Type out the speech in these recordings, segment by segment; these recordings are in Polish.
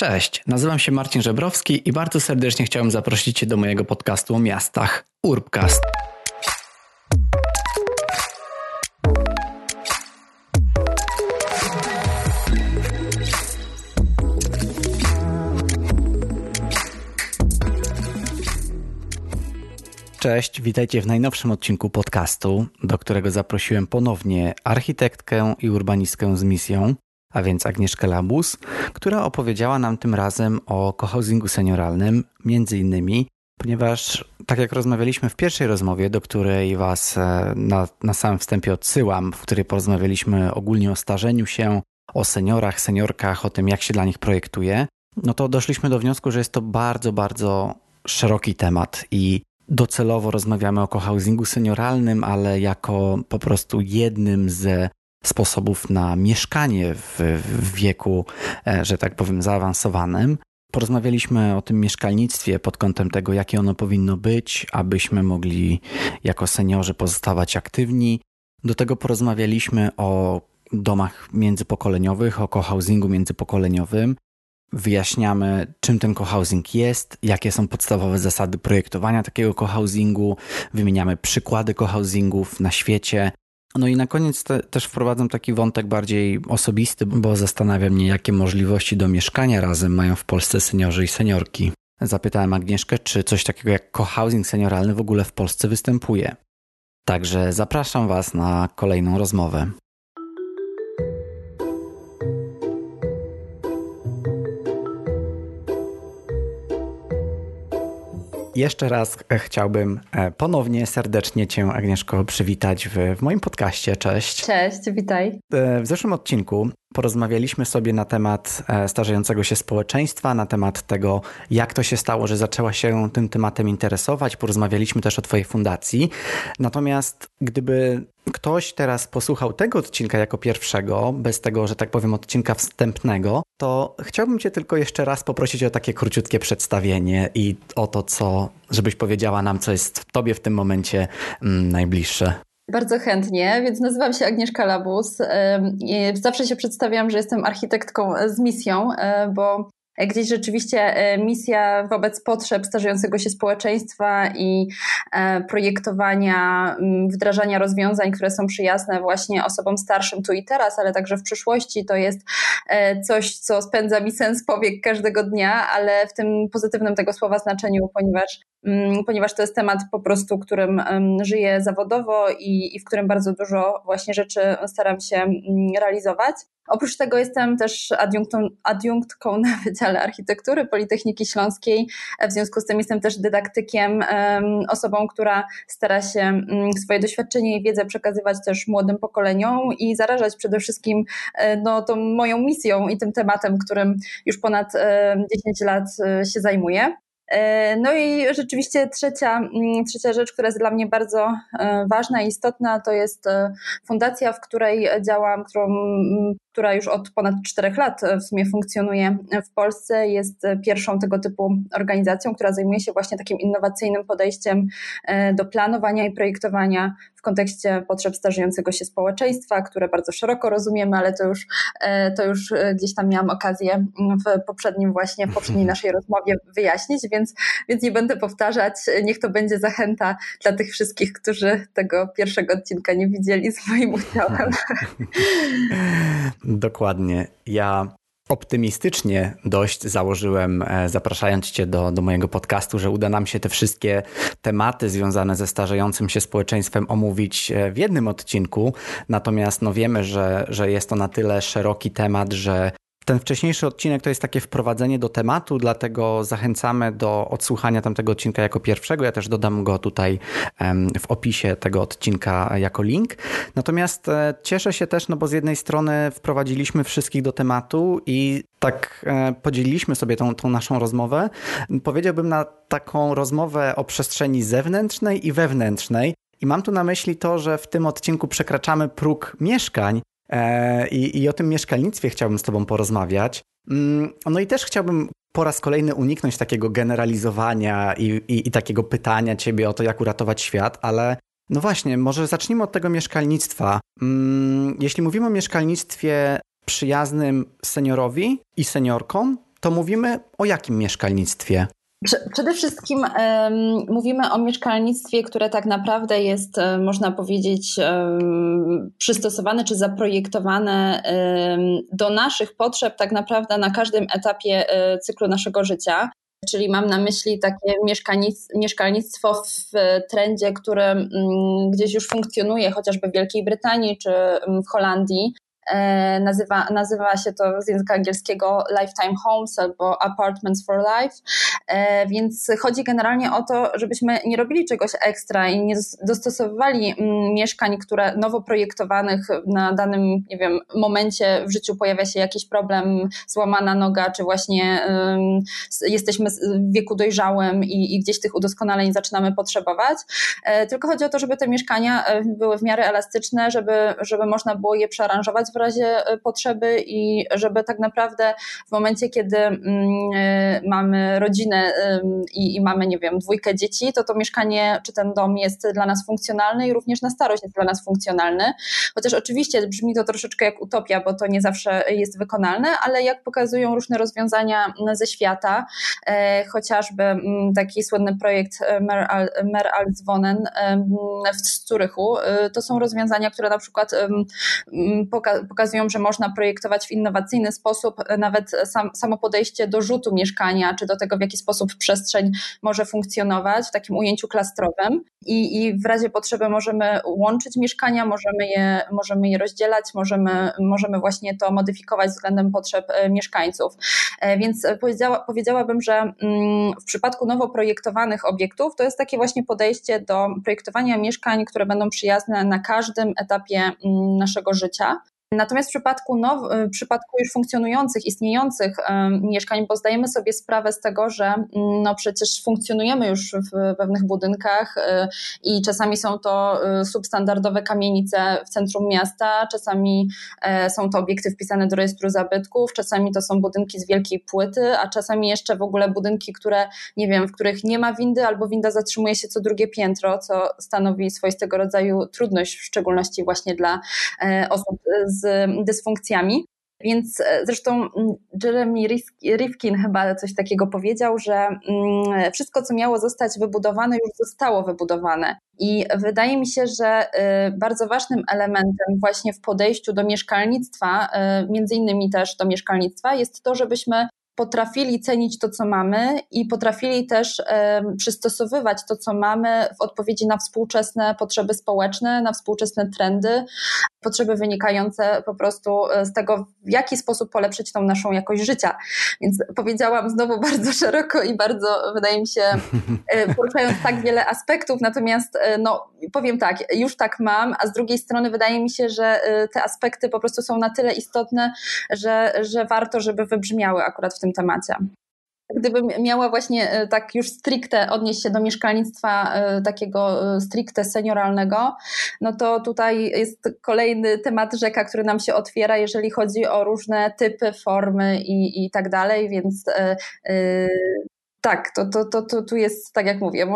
Cześć, nazywam się Marcin Żebrowski i bardzo serdecznie chciałem zaprosić Cię do mojego podcastu o miastach Urbcast. Cześć, witajcie w najnowszym odcinku podcastu, do którego zaprosiłem ponownie architektkę i urbanistkę z misją, a więc Agnieszkę Labus, która opowiedziała nam tym razem o cohousingu senioralnym, między innymi, ponieważ tak jak rozmawialiśmy w pierwszej rozmowie, do której Was e, na, na samym wstępie odsyłam, w której porozmawialiśmy ogólnie o starzeniu się, o seniorach, seniorkach, o tym jak się dla nich projektuje, no to doszliśmy do wniosku, że jest to bardzo, bardzo szeroki temat i docelowo rozmawiamy o cohousingu senioralnym, ale jako po prostu jednym ze sposobów na mieszkanie w, w wieku, e, że tak powiem, zaawansowanym. Porozmawialiśmy o tym mieszkalnictwie pod kątem tego, jakie ono powinno być, abyśmy mogli jako seniorzy pozostawać aktywni. Do tego porozmawialiśmy o domach międzypokoleniowych, o cohousingu międzypokoleniowym. Wyjaśniamy, czym ten cohousing jest, jakie są podstawowe zasady projektowania takiego cohousingu, wymieniamy przykłady cohousingów na świecie, no i na koniec te, też wprowadzam taki wątek bardziej osobisty, bo zastanawia mnie, jakie możliwości do mieszkania razem mają w Polsce seniorzy i seniorki. Zapytałem Agnieszkę, czy coś takiego jak cohousing senioralny w ogóle w Polsce występuje. Także zapraszam Was na kolejną rozmowę. Jeszcze raz chciałbym e, ponownie serdecznie Cię, Agnieszko, przywitać w, w moim podcaście. Cześć. Cześć, witaj. E, w zeszłym odcinku porozmawialiśmy sobie na temat e, starzejącego się społeczeństwa, na temat tego, jak to się stało, że zaczęła się tym tematem interesować. Porozmawialiśmy też o Twojej fundacji. Natomiast gdyby ktoś teraz posłuchał tego odcinka jako pierwszego, bez tego, że tak powiem, odcinka wstępnego, to chciałbym Cię tylko jeszcze raz poprosić o takie króciutkie przedstawienie i o to, co, żebyś powiedziała nam, co jest w Tobie w tym momencie mm, najbliższe. Bardzo chętnie, więc nazywam się Agnieszka Labus. Zawsze się przedstawiam, że jestem architektką z misją, e, bo gdzieś rzeczywiście e, misja wobec potrzeb starzejącego się społeczeństwa i e, projektowania, wdrażania rozwiązań, które są przyjazne właśnie osobom starszym tu i teraz, ale także w przyszłości, to jest coś, co spędza mi sens powiek każdego dnia, ale w tym pozytywnym tego słowa znaczeniu, ponieważ ponieważ to jest temat po prostu, którym żyję zawodowo i, i w którym bardzo dużo właśnie rzeczy staram się mm, realizować. Oprócz tego jestem też adiunktą, adiunktką na Wydziale Architektury Politechniki Śląskiej. W związku z tym jestem też dydaktykiem, osobą, która stara się mm, swoje doświadczenie i wiedzę przekazywać też młodym pokoleniom i zarażać przede wszystkim e, no, tą moją misją i tym tematem, którym już ponad 10 lat e, się zajmuję. E, no i rzeczywiście trzecia, mm, trzecia rzecz, która jest dla mnie bardzo e, ważna i istotna, to jest e, fundacja, w której działam, którą, mm, która już od ponad czterech lat w sumie funkcjonuje w Polsce. Jest pierwszą tego typu organizacją, która zajmuje się właśnie takim innowacyjnym podejściem do planowania i projektowania w kontekście potrzeb starzejącego się społeczeństwa, które bardzo szeroko rozumiemy, ale to już, to już gdzieś tam miałam okazję w poprzednim właśnie, w poprzedniej naszej rozmowie wyjaśnić, więc, więc nie będę powtarzać. Niech to będzie zachęta dla tych wszystkich, którzy tego pierwszego odcinka nie widzieli z moim udziałem. Dokładnie. Ja optymistycznie dość założyłem, e, zapraszając Cię do, do mojego podcastu, że uda nam się te wszystkie tematy związane ze starzejącym się społeczeństwem omówić e, w jednym odcinku. Natomiast no wiemy, że, że jest to na tyle szeroki temat, że ten wcześniejszy odcinek to jest takie wprowadzenie do tematu, dlatego zachęcamy do odsłuchania tamtego odcinka jako pierwszego. Ja też dodam go tutaj w opisie tego odcinka jako link. Natomiast e, cieszę się też, no bo z jednej strony wprowadziliśmy wszystkich do tematu i tak e, podzieliliśmy sobie tą, tą naszą rozmowę. Powiedziałbym na taką rozmowę o przestrzeni zewnętrznej i wewnętrznej. I mam tu na myśli to, że w tym odcinku przekraczamy próg mieszkań, I, I o tym mieszkalnictwie chciałbym z Tobą porozmawiać. Mm, no i też chciałbym po raz kolejny uniknąć takiego generalizowania i, i, i takiego pytania Ciebie o to, jak uratować świat, ale no właśnie, może zacznijmy od tego mieszkalnictwa. Mm, jeśli mówimy o mieszkalnictwie przyjaznym seniorowi i seniorkom, to mówimy o jakim mieszkalnictwie? Przede wszystkim um, mówimy o mieszkalnictwie, które tak naprawdę jest, um, można powiedzieć, um, przystosowane czy zaprojektowane do naszych potrzeb, tak naprawdę na każdym etapie um, cyklu naszego życia. Czyli mam na myśli takie mieszkalnictwo w trendzie, które um, gdzieś już funkcjonuje, chociażby w Wielkiej Brytanii czy w Holandii, E, nazywa, nazywa się to z języka angielskiego Lifetime Homes albo Apartments for Life. E, więc chodzi generalnie o to, żebyśmy nie robili czegoś ekstra i nie dostosowywali mm, mieszkań, które nowo projektowanych na danym, nie wiem, momencie w życiu pojawia się jakiś problem, złamana noga, czy właśnie jesteśmy w wieku dojrzałym i, i gdzieś tych udoskonaleń zaczynamy potrzebować. E, tylko chodzi o to, żeby te mieszkania były w miarę elastyczne, żeby, żeby można było je przearanżować w razie e, potrzeby i żeby tak naprawdę w momencie, kiedy mm, e, mamy rodzinę i, i mamy, nie wiem, dwójkę dzieci, to to mieszkanie czy ten dom jest dla nas funkcjonalny i również na starość jest dla nas funkcjonalny. Chociaż oczywiście brzmi to troszeczkę jak utopia, bo to nie zawsze jest wykonalne, ale jak pokazują różne rozwiązania ze świata, e, chociażby mm, taki słynny projekt Mer, Al, Alzwonen w Zurychu, to są rozwiązania, które na przykład pokazują, że można projektować w innowacyjny sposób nawet sam, samo podejście do rzutu mieszkania, czy do tego, w jaki sposób przestrzeń może funkcjonować w takim ujęciu klastrowym. I, i w razie potrzeby możemy łączyć mieszkania, możemy je, możemy je rozdzielać, możemy, możemy właśnie to modyfikować względem potrzeb e, mieszkańców. E, więc powiedziała, powiedziałabym, że mm, w przypadku nowo projektowanych obiektów to jest takie właśnie podejście do projektowania mieszkań, które będą przyjazne na każdym etapie mm, naszego życia. Natomiast w przypadku, now, w przypadku już funkcjonujących, istniejących mieszkań, bo zdajemy sobie sprawę z tego, że mm, no przecież funkcjonujemy już w pewnych budynkach y, i czasami są to y, substandardowe kamienice w centrum miasta, czasami e, są to obiekty wpisane do rejestru zabytków, czasami to są budynki z wielkiej płyty, a czasami jeszcze w ogóle budynki, które nie wiem, w których nie ma windy albo winda zatrzymuje się co drugie piętro, co stanowi swoistego rodzaju trudność, w szczególności właśnie dla e, osób z z dysfunkcjami. Więc e, zresztą mm, Jeremy Rifkin chyba coś takiego powiedział, że mm, wszystko, co miało zostać wybudowane, już zostało wybudowane. I wydaje mi się, że e, bardzo ważnym elementem właśnie w podejściu do mieszkalnictwa, e, między innymi też do mieszkalnictwa, jest to, żebyśmy potrafili cenić to, co mamy i potrafili też przystosowywać to, co mamy w odpowiedzi na współczesne potrzeby społeczne, na współczesne trendy, potrzeby wynikające po prostu e, z tego, w jaki sposób polepszyć tą naszą jakość życia. Więc powiedziałam znowu bardzo szeroko i bardzo, wydaje mi się, e, poruszając tak wiele aspektów, natomiast e, no, powiem tak, już tak mam, a z drugiej strony wydaje mi się, że te aspekty po prostu są na tyle istotne, że, że warto, żeby wybrzmiały akurat w tym temacie. Gdybym miała właśnie e, tak już stricte odnieść się do mieszkalnictwa e, takiego e, stricte senioralnego, no to tutaj jest kolejny temat rzeka, który nam się otwiera, jeżeli chodzi o różne typy, formy i, i tak dalej, więc yy, tak, to, to, to, to tu jest, tak jak mówię,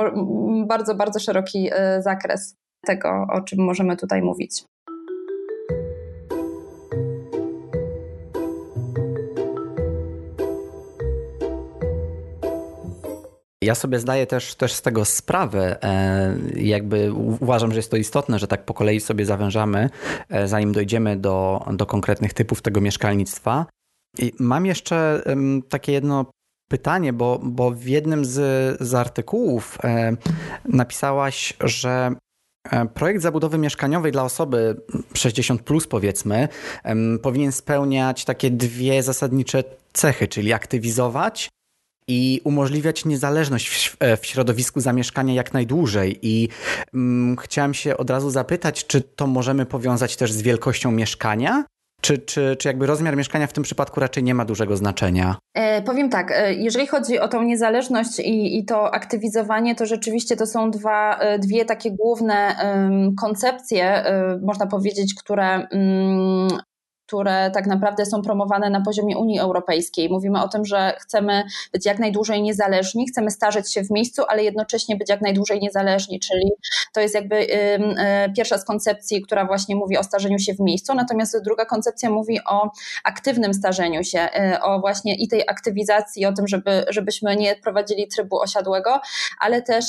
bardzo, bardzo szeroki zakres tego, o czym możemy tutaj mówić. Ja sobie zdaję też, też z tego sprawę. E, jakby uważam, że jest to istotne, że tak po kolei sobie zawężamy, e, zanim dojdziemy do, do konkretnych typów tego mieszkalnictwa. I mam jeszcze takie jedno pytanie, bo, bo w jednym z, z artykułów e, napisałaś, że Projekt zabudowy mieszkaniowej dla osoby 60 plus powiedzmy powinien spełniać takie dwie zasadnicze cechy, czyli aktywizować i umożliwiać niezależność w, e, w, środowisku zamieszkania jak najdłużej. I mm, chciałem się od razu zapytać, czy to możemy powiązać też z wielkością mieszkania? Czy, czy, czy jakby rozmiar mieszkania w tym przypadku raczej nie ma dużego znaczenia? E, powiem tak, e, jeżeli chodzi o tą niezależność i, i to aktywizowanie, to rzeczywiście to są dwa, e, dwie takie główne um, koncepcje, um, można powiedzieć, które um, które tak naprawdę są promowane na poziomie Unii Europejskiej. Mówimy o tym, że chcemy być jak najdłużej niezależni, chcemy starzeć się w miejscu, ale jednocześnie być jak najdłużej niezależni, czyli to jest jakby e, pierwsza z koncepcji, która właśnie mówi o starzeniu się w miejscu, natomiast druga koncepcja mówi o aktywnym starzeniu się, e, o właśnie i tej aktywizacji, o tym, żeby, żebyśmy nie prowadzili trybu osiadłego, ale też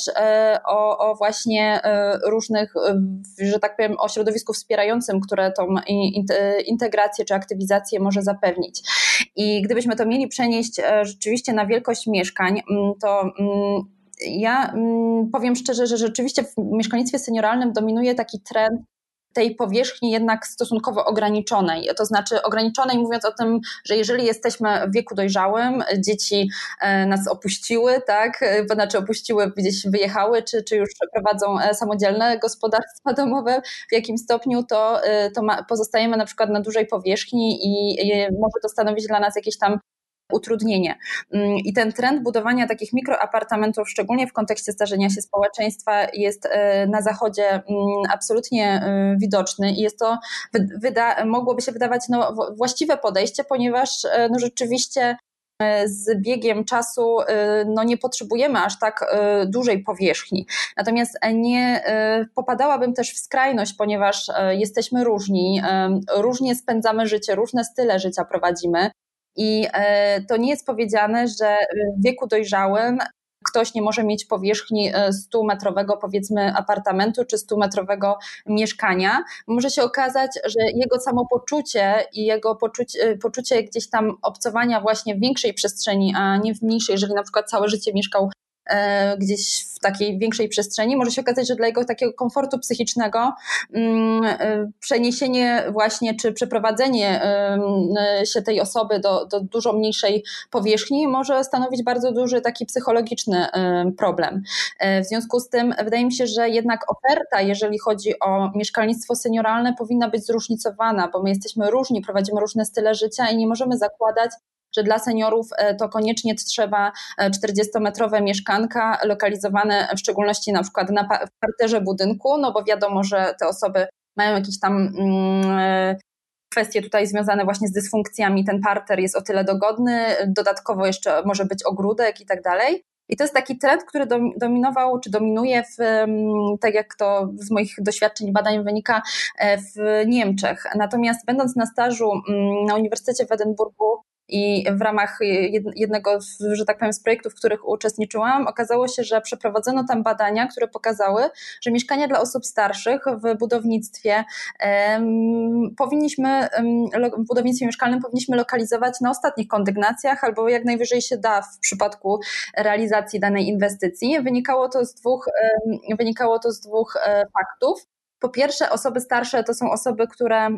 o, o właśnie różnych, że tak powiem, o środowisku wspierającym, które tą integrację czy aktywizację może zapewnić. I gdybyśmy to mieli przenieść e, rzeczywiście na wielkość mieszkań, mm, to mm, ja mm, powiem szczerze, że rzeczywiście w mieszkalnictwie senioralnym dominuje taki trend tej powierzchni jednak stosunkowo ograniczonej. To znaczy ograniczonej mówiąc o tym, że jeżeli jesteśmy w wieku dojrzałym, dzieci e, nas opuściły, tak, e, znaczy opuściły, gdzieś wyjechały, czy, czy już prowadzą e, samodzielne gospodarstwa domowe w jakim stopniu, to, to ma, pozostajemy na przykład na dużej powierzchni i, i może to stanowić dla nas jakieś tam utrudnienie. Mm, I ten trend budowania takich mikroapartamentów, szczególnie w kontekście starzenia się społeczeństwa, jest e, na Zachodzie mm, absolutnie e, widoczny i jest to, wyda, mogłoby się wydawać no, właściwe podejście, ponieważ e, no, rzeczywiście z biegiem czasu no, nie potrzebujemy aż tak dużej powierzchni. Natomiast nie popadałabym też w skrajność, ponieważ jesteśmy różni, różnie spędzamy życie, różne style życia prowadzimy. I e, to nie jest powiedziane, że w wieku dojrzałym ktoś nie może mieć powierzchni 100-metrowego e, powiedzmy apartamentu czy 100-metrowego mieszkania. Może się okazać, że jego samopoczucie i jego poczucie, poczucie gdzieś tam obcowania właśnie w większej przestrzeni, a nie w mniejszej, jeżeli na przykład całe życie mieszkał gdzieś w takiej większej przestrzeni, może się okazać, że dla jego takiego komfortu psychicznego mm, e, przeniesienie właśnie, czy przeprowadzenie się tej osoby do, do dużo mniejszej powierzchni może stanowić bardzo duży taki psychologiczny problem. E, w związku z tym wydaje mi się, że jednak oferta, jeżeli chodzi o mieszkalnictwo senioralne, powinna być zróżnicowana, bo my jesteśmy różni, prowadzimy różne style życia i nie możemy zakładać, że dla seniorów e, to koniecznie trzeba 40-metrowe e, mieszkanka lokalizowane w szczególności na przykład na parterze budynku, no bo wiadomo, że te osoby mają jakieś tam mm, e, kwestie tutaj związane właśnie z dysfunkcjami. Ten parter jest o tyle dogodny, dodatkowo jeszcze może być ogródek i tak dalej. I to jest taki trend, który dominował, czy dominuje, w, mm, tak jak to z moich doświadczeń badań wynika, w Niemczech. Natomiast będąc na stażu mm, na Uniwersytecie w Edynburgu, i w ramach jednego, że tak powiem, z projektów, w których uczestniczyłam, okazało się, że przeprowadzono tam badania, które pokazały, że mieszkania dla osób starszych w budownictwie powinniśmy, w budownictwie mieszkalnym powinniśmy lokalizować na ostatnich kondygnacjach albo jak najwyżej się da w przypadku realizacji danej inwestycji. Wynikało to z dwóch, wynikało to z dwóch e, faktów. Po pierwsze, osoby starsze to są osoby, które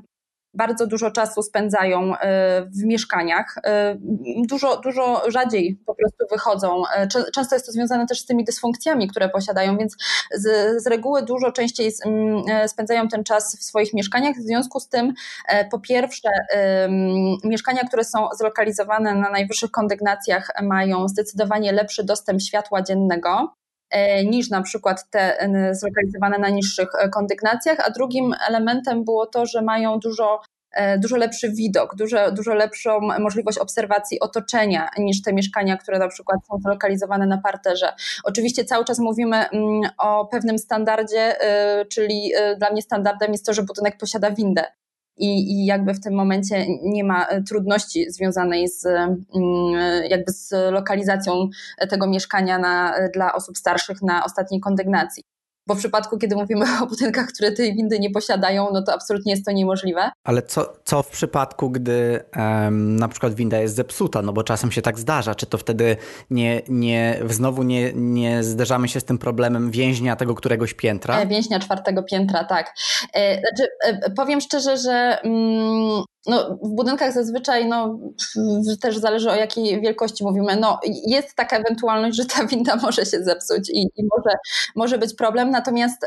bardzo dużo czasu spędzają e, w mieszkaniach, e, dużo, dużo rzadziej po prostu wychodzą. E, często jest to związane też z tymi dysfunkcjami, które posiadają, więc z, z reguły dużo częściej spędzają ten czas w swoich mieszkaniach. W związku z tym, po pierwsze, mieszkania, które są zlokalizowane na najwyższych kondygnacjach, mają zdecydowanie lepszy dostęp światła dziennego niż na przykład te zlokalizowane na niższych kondygnacjach, a drugim elementem było to, że mają dużo E, dużo lepszy widok, dużo, dużo lepszą możliwość obserwacji otoczenia niż te mieszkania, które na przykład są zlokalizowane na parterze. Oczywiście cały czas mówimy mm, o pewnym standardzie, e, czyli e, dla mnie standardem jest to, że budynek posiada windę. I, i, jakby w tym momencie nie ma trudności związanej z, mm, jakby z lokalizacją tego mieszkania na, dla osób starszych na ostatniej kondygnacji bo w przypadku, kiedy mówimy o budynkach, które tej windy nie posiadają, no to absolutnie jest to niemożliwe. Ale co, co w przypadku, gdy um, na przykład winda jest zepsuta, no bo czasem się tak zdarza, czy to wtedy nie, nie, znowu nie, nie zderzamy się z tym problemem więźnia tego któregoś piętra? E, więźnia czwartego piętra, tak. E, znaczy, e, powiem szczerze, że mm, no, w budynkach zazwyczaj no, też zależy o jakiej wielkości mówimy. No, jest taka ewentualność, że ta winda może się zepsuć i, i może, może być problem, natomiast.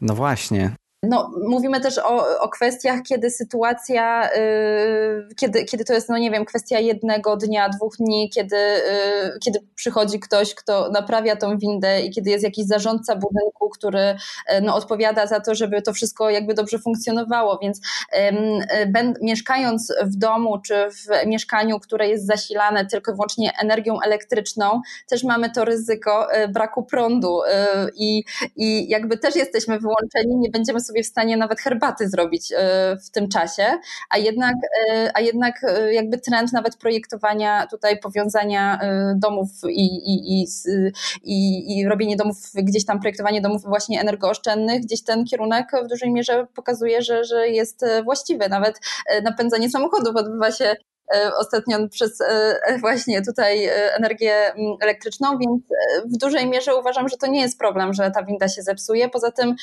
No właśnie. No, mówimy też o, o kwestiach, kiedy sytuacja, yy, kiedy, kiedy to jest, no nie wiem, kwestia jednego dnia, dwóch dni, kiedy, yy, kiedy przychodzi ktoś, kto naprawia tą windę i kiedy jest jakiś zarządca budynku, który yy, no, odpowiada za to, żeby to wszystko jakby dobrze funkcjonowało. Więc yy, mieszkając w domu czy w mieszkaniu, które jest zasilane tylko i wyłącznie energią elektryczną, też mamy to ryzyko yy, braku prądu yy, i, i jakby też jesteśmy wyłączeni, nie będziemy sobie sobie w stanie nawet herbaty zrobić e, w tym czasie, a jednak, e, a jednak e, jakby trend nawet projektowania tutaj powiązania domów i, i, i, i, i robienie domów, gdzieś tam projektowanie domów właśnie energooszczędnych, gdzieś ten kierunek w dużej mierze pokazuje, że, że jest właściwy. Nawet napędzanie samochodów odbywa się ostatnio przez właśnie tutaj energię elektryczną, więc w dużej mierze uważam, że to nie jest problem, że ta winda się zepsuje. Poza tym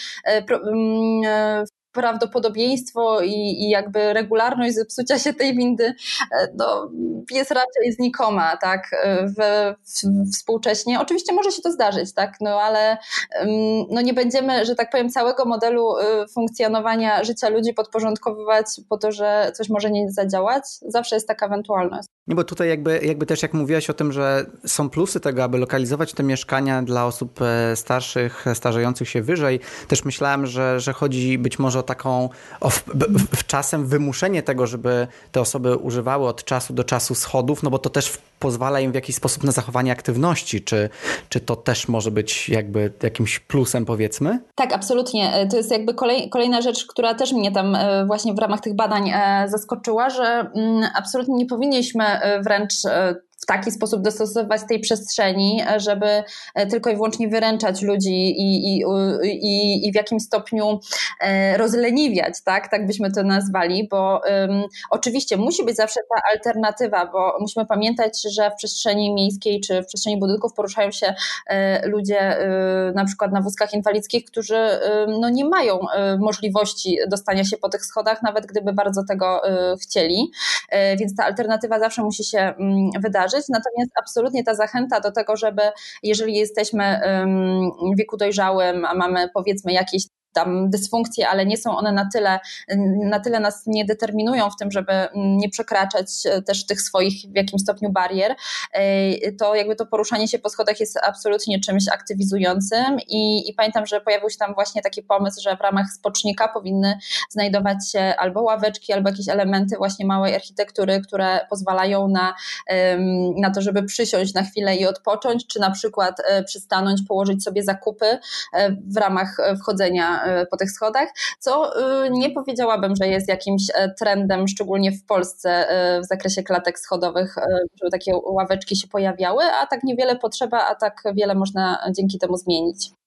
prawdopodobieństwo i, i, jakby regularność zepsucia się tej windy e, no, jest raczej znikoma, tak, w, w, współcześnie. Oczywiście może się to zdarzyć, tak, no ale no, nie będziemy, że tak powiem, całego modelu y, funkcjonowania życia ludzi podporządkowywać po to, że coś może nie zadziałać. Zawsze jest taka ewentualność. Nie, bo tutaj jakby, jakby też jak mówiłaś o tym, że są plusy tego, aby lokalizować te mieszkania dla osób e, starszych, starzejących się wyżej, też myślałem, że, że chodzi być może o taką czasem wymuszenie tego, żeby te osoby używały od czasu do czasu schodów, no bo to też pozwala im w jakiś sposób na zachowanie aktywności. Czy, czy to też może być jakby jakimś plusem, powiedzmy? Tak, absolutnie. E, to jest jakby kolej, kolejna rzecz, która też mnie tam e, właśnie w ramach tych badań zaskoczyła, że mm, absolutnie nie powinniśmy wręcz w taki sposób dostosować tej przestrzeni, żeby e, tylko i wyłącznie wyręczać ludzi i, i, i, i w jakimś stopniu e, rozleniwiać, tak? Tak byśmy to nazwali, bo um, oczywiście musi być zawsze ta alternatywa, bo musimy pamiętać, że w przestrzeni miejskiej czy w przestrzeni budynków poruszają się e, ludzie na przykład na wózkach inwalidzkich, którzy no, nie mają możliwości dostania się po tych schodach, nawet gdyby bardzo tego chcieli, więc ta alternatywa zawsze musi się mm, Natomiast absolutnie ta zachęta do tego, żeby jeżeli jesteśmy w wieku dojrzałym, a mamy powiedzmy jakieś tam dysfunkcje, ale nie są one na tyle, na tyle nas nie determinują w tym, żeby nie przekraczać e, też tych swoich w jakimś stopniu barier, e, to jakby to poruszanie się po schodach jest absolutnie czymś aktywizującym i, i pamiętam, że pojawił się tam właśnie taki pomysł, że w ramach spocznika powinny znajdować się albo ławeczki, albo jakieś elementy właśnie małej architektury, które pozwalają na, na to, żeby przysiąść na chwilę i odpocząć, czy na przykład e, przystanąć, położyć sobie zakupy w ramach wchodzenia E, po tych schodach, co e, nie powiedziałabym, że jest jakimś e, trendem, szczególnie w Polsce w zakresie klatek schodowych, żeby takie ławeczki się pojawiały, a tak niewiele potrzeba, a tak wiele można dzięki temu zmienić.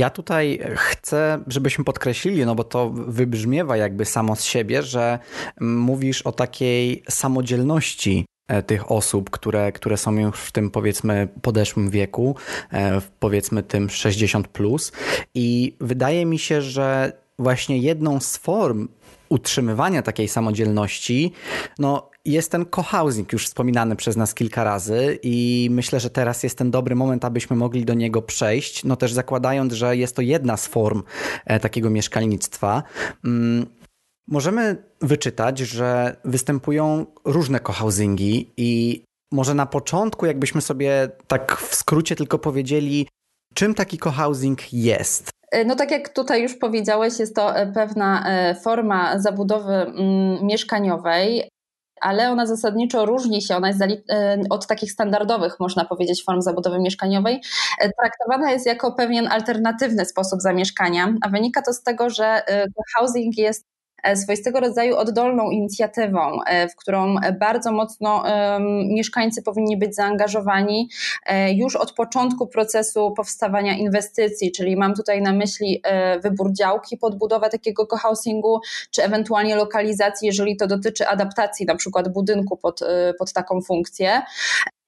Ja tutaj chcę, żebyśmy podkreślili, no bo to wybrzmiewa jakby samo z siebie, że mówisz o takiej samodzielności e, tych osób, które, które są już w tym powiedzmy podeszłym wieku, e, powiedzmy tym 60 plus. I wydaje mi się, że właśnie jedną z form utrzymywania takiej samodzielności, no jest ten cohousing już wspominany przez nas kilka razy i myślę, że teraz jest ten dobry moment, abyśmy mogli do niego przejść, no też zakładając, że jest to jedna z form e, takiego mieszkalnictwa. Mm, możemy wyczytać, że występują różne cohousingi i może na początku, jakbyśmy sobie tak w skrócie tylko powiedzieli, czym taki cohousing jest. E, no tak jak tutaj już powiedziałeś, jest to e, pewna forma zabudowy mm, mieszkaniowej, ale ona zasadniczo różni się, ona jest e, od takich standardowych, można powiedzieć, form zabudowy mieszkaniowej. E, traktowana jest jako pewien alternatywny sposób zamieszkania, a wynika to z tego, że e, housing jest E, swoistego rodzaju oddolną inicjatywą, e, w którą bardzo mocno mieszkańcy powinni być zaangażowani e, już od początku procesu powstawania inwestycji, czyli mam tutaj na myśli wybór działki pod budowę takiego cohousingu, czy ewentualnie lokalizacji, jeżeli to dotyczy adaptacji na przykład budynku pod, pod taką funkcję.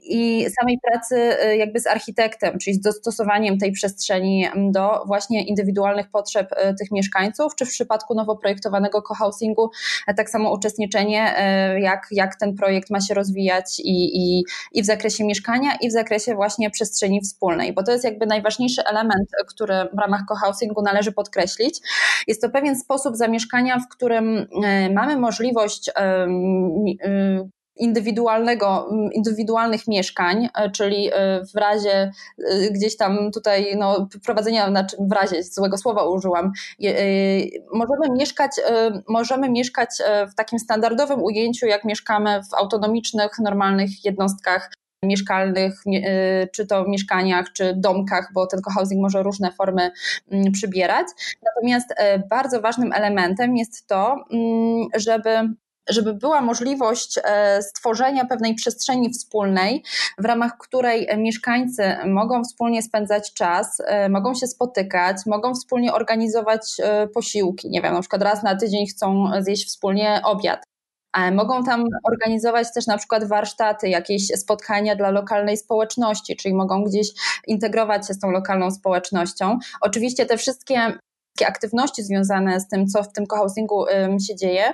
I samej pracy y, jakby z architektem, czyli z dostosowaniem tej przestrzeni do właśnie indywidualnych potrzeb y, tych mieszkańców, czy w przypadku nowo projektowanego cohousingu e, tak samo uczestniczenie, e, jak, jak ten projekt ma się rozwijać i, i, i w zakresie mieszkania, i w zakresie właśnie przestrzeni wspólnej, bo to jest jakby najważniejszy element, który w ramach cohousingu należy podkreślić. Jest to pewien sposób zamieszkania, w którym e, mamy możliwość indywidualnego, indywidualnych mieszkań, e, czyli e, w razie e, gdzieś tam tutaj no, prowadzenia, znaczy w razie złego słowa użyłam, możemy mieszkać, możemy mieszkać w takim standardowym ujęciu, jak mieszkamy w autonomicznych, normalnych jednostkach mieszkalnych, czy to mieszkaniach, czy domkach, bo ten cohousing może różne formy przybierać. Natomiast bardzo ważnym elementem jest to, żeby żeby była możliwość e, stworzenia pewnej przestrzeni wspólnej, w ramach której mieszkańcy mogą wspólnie spędzać czas, e, mogą się spotykać, mogą wspólnie organizować e, posiłki. Nie wiem, na przykład raz na tydzień chcą zjeść wspólnie obiad. Mogą tam organizować też na przykład warsztaty, jakieś spotkania dla lokalnej społeczności, czyli mogą gdzieś integrować się z tą lokalną społecznością. Oczywiście te wszystkie aktywności związane z tym, co w tym cohousingu się dzieje,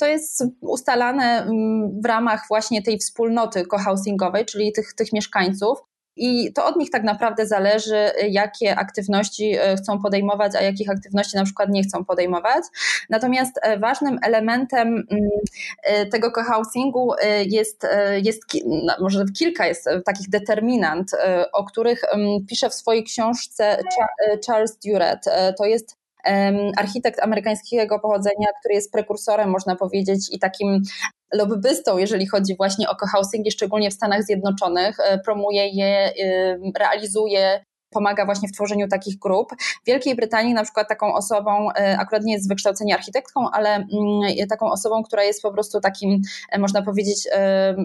to jest ustalane mm, w ramach właśnie tej wspólnoty cohousingowej, czyli tych, tych mieszkańców. I to od nich tak naprawdę zależy, jakie aktywności e, chcą podejmować, a jakich aktywności na przykład nie chcą podejmować. Natomiast e, ważnym elementem mm, e, tego cohousingu jest, jest no, może kilka jest takich determinant, o których mm, pisze w swojej książce Charles Duret. To jest architekt amerykańskiego pochodzenia, który jest prekursorem, można powiedzieć, i takim lobbystą, jeżeli chodzi właśnie o cohousingi, szczególnie w Stanach Zjednoczonych, e, promuje je, realizuje pomaga właśnie w tworzeniu takich grup. W Wielkiej Brytanii na przykład taką osobą, e, akurat nie jest z wykształcenia architektką, ale mm, taką osobą, która jest po prostu takim, e, można powiedzieć,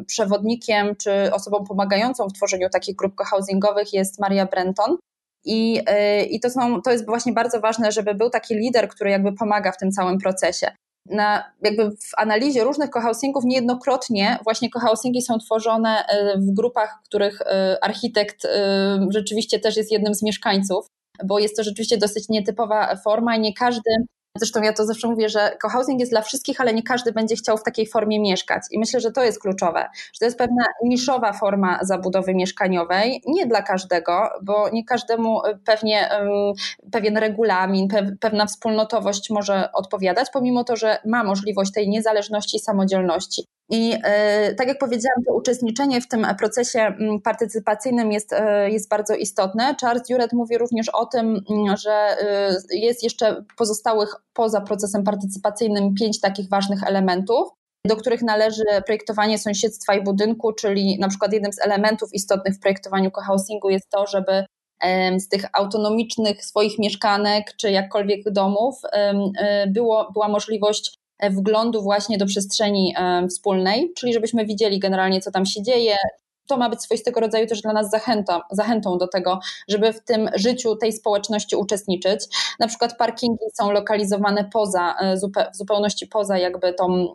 przewodnikiem czy osobą pomagającą w tworzeniu takich grup cohousingowych jest Maria Brenton. I, y, i to, są, to jest właśnie bardzo ważne, żeby był taki lider, który jakby pomaga w tym całym procesie. Na, jakby w analizie różnych cohousingów niejednokrotnie właśnie cohousingi są tworzone y, w grupach, których y, architekt rzeczywiście też jest jednym z mieszkańców, bo jest to rzeczywiście dosyć nietypowa forma i nie każdy Zresztą ja to zawsze mówię, że cohousing jest dla wszystkich, ale nie każdy będzie chciał w takiej formie mieszkać. I myślę, że to jest kluczowe, że to jest pewna niszowa forma zabudowy mieszkaniowej, nie dla każdego, bo nie każdemu y, pewnie pewien regulamin, pe pewna wspólnotowość może odpowiadać, pomimo to, że ma możliwość tej niezależności i samodzielności. I e, tak jak powiedziałam, to uczestniczenie w tym procesie mm, partycypacyjnym jest, e, jest bardzo istotne. Charles Juret mówi również o tym, mm, że e, jest jeszcze pozostałych poza procesem partycypacyjnym pięć takich ważnych elementów do których należy projektowanie sąsiedztwa i budynku, czyli na przykład jednym z elementów istotnych w projektowaniu cohousingu jest to, żeby z tych autonomicznych swoich mieszkanek czy jakkolwiek domów było, była możliwość E, wglądu właśnie do przestrzeni e, wspólnej, czyli żebyśmy widzieli generalnie, co tam się dzieje. To ma być swoistego rodzaju też dla nas zachętą, zachętą do tego, żeby w tym życiu tej społeczności uczestniczyć. Na przykład parkingi są lokalizowane poza, e, w zupełności poza jakby tą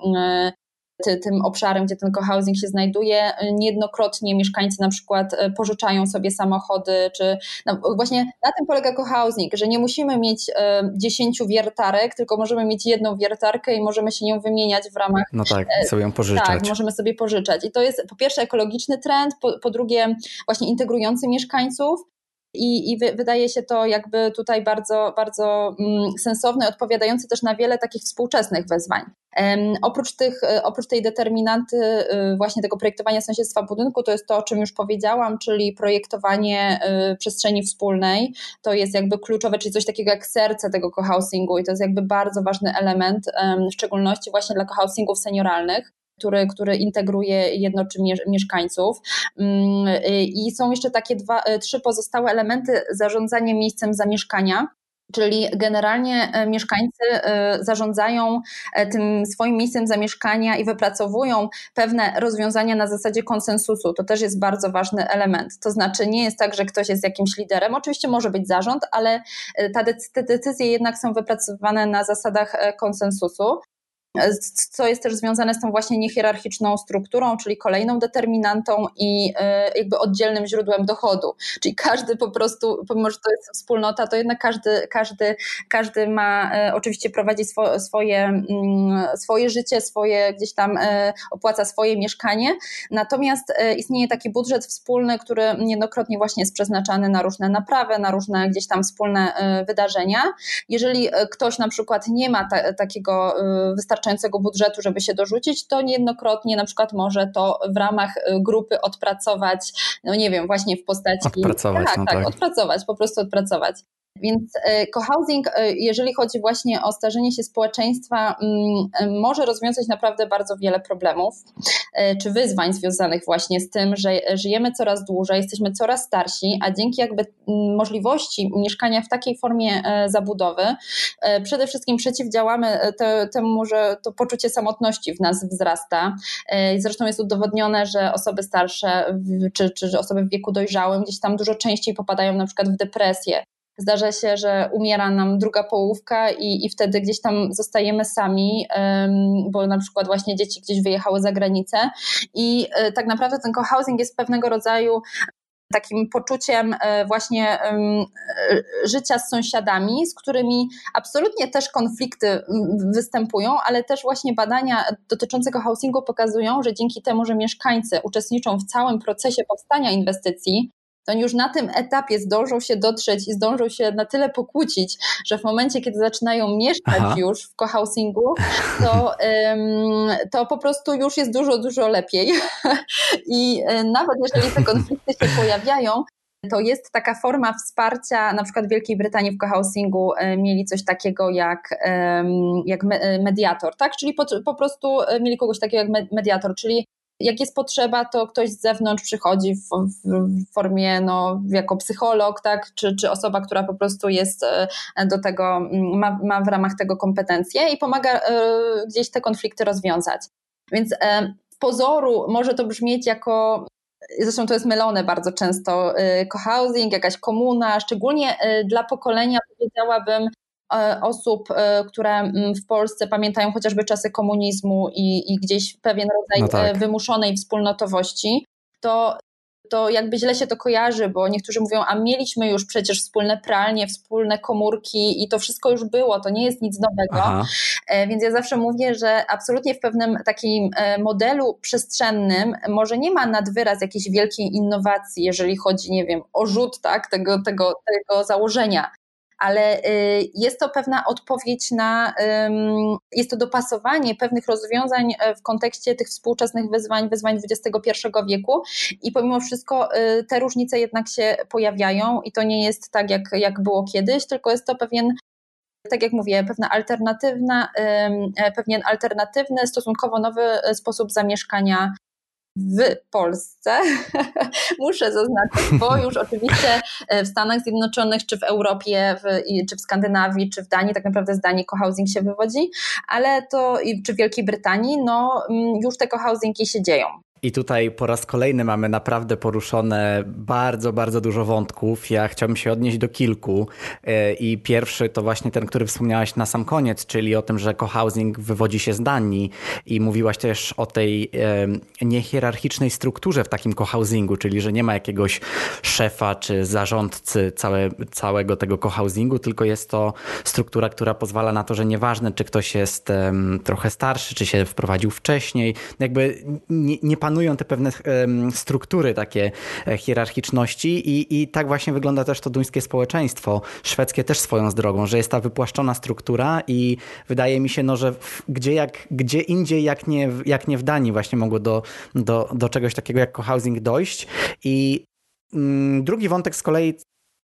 tym obszarem, gdzie ten cohousing się znajduje. Niejednokrotnie mieszkańcy na przykład e, pożyczają sobie samochody, czy no właśnie na tym polega cohousing, że nie musimy mieć e, dziesięciu wiertarek, tylko możemy mieć jedną wiertarkę i możemy się nią wymieniać w ramach. No tak, e, sobie ją pożyczać. Tak, możemy sobie pożyczać. I to jest po pierwsze ekologiczny trend, po, po drugie właśnie integrujący mieszkańców, i, i wydaje się to jakby tutaj bardzo, bardzo mm, sensowne, odpowiadające też na wiele takich współczesnych wezwań. Oprócz, tych, e, oprócz tej determinanty e, właśnie tego projektowania sąsiedztwa budynku, to jest to, o czym już powiedziałam, czyli projektowanie e, przestrzeni wspólnej. To jest jakby kluczowe, czyli coś takiego jak serce tego cohousingu i to jest jakby bardzo ważny element, w szczególności właśnie dla cohousingów senioralnych który, który integruje jednoczy mieszkańców. Mm, I są jeszcze takie dwa, e, trzy pozostałe elementy zarządzania miejscem zamieszkania. Czyli generalnie e, mieszkańcy e, zarządzają tym swoim miejscem zamieszkania i wypracowują pewne rozwiązania na zasadzie konsensusu. To też jest bardzo ważny element. To znaczy, nie jest tak, że ktoś jest jakimś liderem. Oczywiście może być zarząd, ale te decyzje jednak są wypracowane na zasadach konsensusu. Co jest też związane z tą właśnie niehierarchiczną strukturą, czyli kolejną determinantą i jakby oddzielnym źródłem dochodu. Czyli każdy po prostu, pomimo że to jest wspólnota, to jednak każdy, każdy, każdy ma oczywiście prowadzi swo, swoje, mm, swoje życie, swoje gdzieś tam opłaca swoje mieszkanie. Natomiast istnieje taki budżet wspólny, który niejednokrotnie właśnie jest przeznaczany na różne naprawy, na różne gdzieś tam wspólne wydarzenia. Jeżeli ktoś na przykład nie ma ta, takiego wystarczającego budżetu, żeby się dorzucić, to niejednokrotnie na przykład może to w ramach y, grupy odpracować, no nie wiem, właśnie w postaci. Odpracować, tak, no tak, tak, odpracować, po prostu odpracować. Więc e, cohousing, e, jeżeli chodzi właśnie o starzenie się społeczeństwa, mm, e, może rozwiązać naprawdę bardzo wiele problemów czy wyzwań związanych właśnie z tym, że żyjemy coraz dłużej, jesteśmy coraz starsi, a dzięki jakby mm, możliwości mieszkania w takiej formie zabudowy, przede wszystkim przeciwdziałamy temu, że to poczucie samotności w nas wzrasta. Zresztą jest udowodnione, że osoby starsze czy, czy osoby w wieku dojrzałym gdzieś tam dużo częściej popadają na przykład w depresję, zdarza się, że umiera nam druga połówka i, i wtedy gdzieś tam zostajemy sami, bo na przykład właśnie dzieci gdzieś wyjechały za granicę. I e, tak naprawdę ten cohousing jest pewnego rodzaju takim poczuciem e, właśnie e, życia z sąsiadami, z którymi absolutnie też konflikty występują, ale też właśnie badania dotyczące housingu pokazują, że dzięki temu, że mieszkańcy uczestniczą w całym procesie powstania inwestycji, to oni już na tym etapie zdążą się dotrzeć i zdążą się na tyle pokłócić, że w momencie, kiedy zaczynają mieszkać Aha. już w cohousingu, to, to po prostu już jest dużo, dużo lepiej. I e, nawet jeżeli te konflikty się pojawiają, to jest taka forma wsparcia, na przykład w Wielkiej Brytanii w cohousingu e, mieli coś takiego jak, jak mediator, tak? Czyli po, po prostu e, mieli kogoś takiego jak mediator, czyli jak jest potrzeba, to ktoś z zewnątrz przychodzi w, w, formie no, jako psycholog, tak? czy, czy osoba, która po prostu jest e, do tego, mm, ma, ma w ramach tego kompetencje i pomaga e, gdzieś te konflikty rozwiązać. Więc e, z pozoru może to brzmieć jako Zresztą to jest mylone bardzo często. Cohousing, jakaś komuna, szczególnie dla pokolenia, powiedziałabym, E, osób, e, które mm, w Polsce pamiętają chociażby czasy komunizmu i, i gdzieś pewien rodzaj no tak. E, wymuszonej wspólnotowości, to to jakby źle się to kojarzy, bo niektórzy mówią, a mieliśmy już przecież wspólne pralnie, wspólne komórki i to wszystko już było, to nie jest nic nowego. Aha. Więc ja zawsze mówię, że absolutnie w pewnym takim modelu przestrzennym może nie ma nad wyraz jakiejś wielkiej innowacji, jeżeli chodzi, nie wiem, o rzut tak, tego, tego, tego założenia ale y, jest to pewna odpowiedź na, jest to dopasowanie pewnych rozwiązań e, w kontekście tych współczesnych wyzwań, wyzwań XXI wieku. I pomimo wszystko y, te różnice jednak się pojawiają i to nie jest tak, jak, jak było kiedyś, tylko jest to pewien tak jak mówię, pewna alternatywna, e, pewien alternatywny, stosunkowo nowy e, sposób zamieszkania w Polsce, muszę zaznaczyć, bo już oczywiście e, w Stanach Zjednoczonych, czy w Europie, w, czy w Skandynawii, czy w Danii, tak naprawdę z Danii cohousing się wywodzi, ale to, czy w Wielkiej Brytanii, no mm, już te cohousingi się dzieją. I tutaj po raz kolejny mamy naprawdę poruszone bardzo, bardzo dużo wątków. Ja chciałbym się odnieść do kilku. E, I pierwszy to właśnie ten, który wspomniałaś na sam koniec, czyli o tym, że cohousing wywodzi się z Danii. I mówiłaś też o tej niehierarchicznej strukturze w takim cohousingu, czyli że nie ma jakiegoś szefa czy zarządcy całe, całego tego cohousingu, tylko jest to struktura, która pozwala na to, że nieważne, czy ktoś jest trochę starszy, czy się wprowadził wcześniej, jakby nie, nie panują te pewne struktury takie e, hierarchiczności i, i tak właśnie wygląda też to duńskie społeczeństwo, szwedzkie też swoją drogą, że jest ta wypłaszczona struktura i wydaje mi się, no, że gdzie, jak, gdzie indziej jak nie, jak nie w Danii właśnie mogło do, do, do czegoś takiego jak cohousing dojść. I mm, drugi wątek z kolei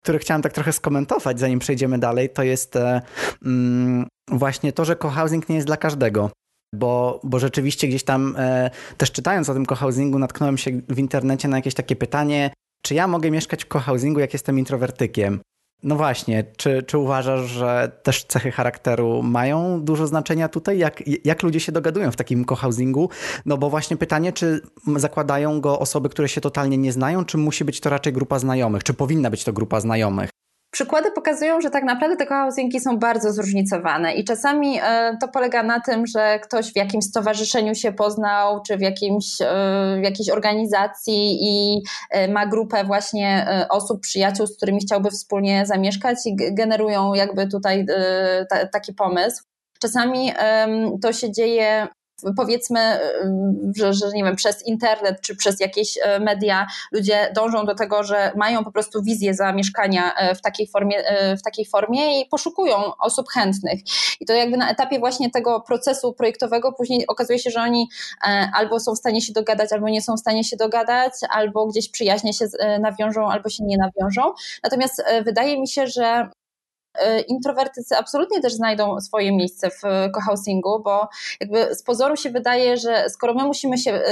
który chciałem tak trochę skomentować, zanim przejdziemy dalej, to jest e, mm, właśnie to, że cohousing nie jest dla każdego bo, bo rzeczywiście gdzieś tam e, też czytając o tym cohousingu natknąłem się w internecie na jakieś takie pytanie, czy ja mogę mieszkać w cohousingu, jak jestem introwertykiem? No właśnie, czy, czy uważasz, że też cechy charakteru mają dużo znaczenia tutaj? Jak, jak ludzie się dogadują w takim cohousingu? No bo właśnie pytanie, czy zakładają go osoby, które się totalnie nie znają, czy musi być to raczej grupa znajomych? Czy powinna być to grupa znajomych? Przykłady pokazują, że tak naprawdę te cohousingi są bardzo zróżnicowane i czasami e, to polega na tym, że ktoś w jakimś stowarzyszeniu się poznał, czy w, jakimś, e, w jakiejś organizacji i e, ma grupę właśnie osób, przyjaciół, z którymi chciałby wspólnie zamieszkać i generują jakby tutaj taki pomysł. Czasami to się dzieje powiedzmy, że, że nie wiem, przez internet czy przez jakieś e, media ludzie dążą do tego, że mają po prostu wizję zamieszkania e, w takiej formie, e, w takiej formie i poszukują osób chętnych. I to jakby na etapie właśnie tego procesu projektowego później okazuje się, że oni albo są w stanie się dogadać, albo nie są w stanie się dogadać, albo gdzieś przyjaźnie się nawiążą, albo się nie nawiążą. Natomiast wydaje mi się, że introwertycy absolutnie też znajdą swoje miejsce w cohousingu, bo jakby z pozoru się wydaje, że skoro my musimy się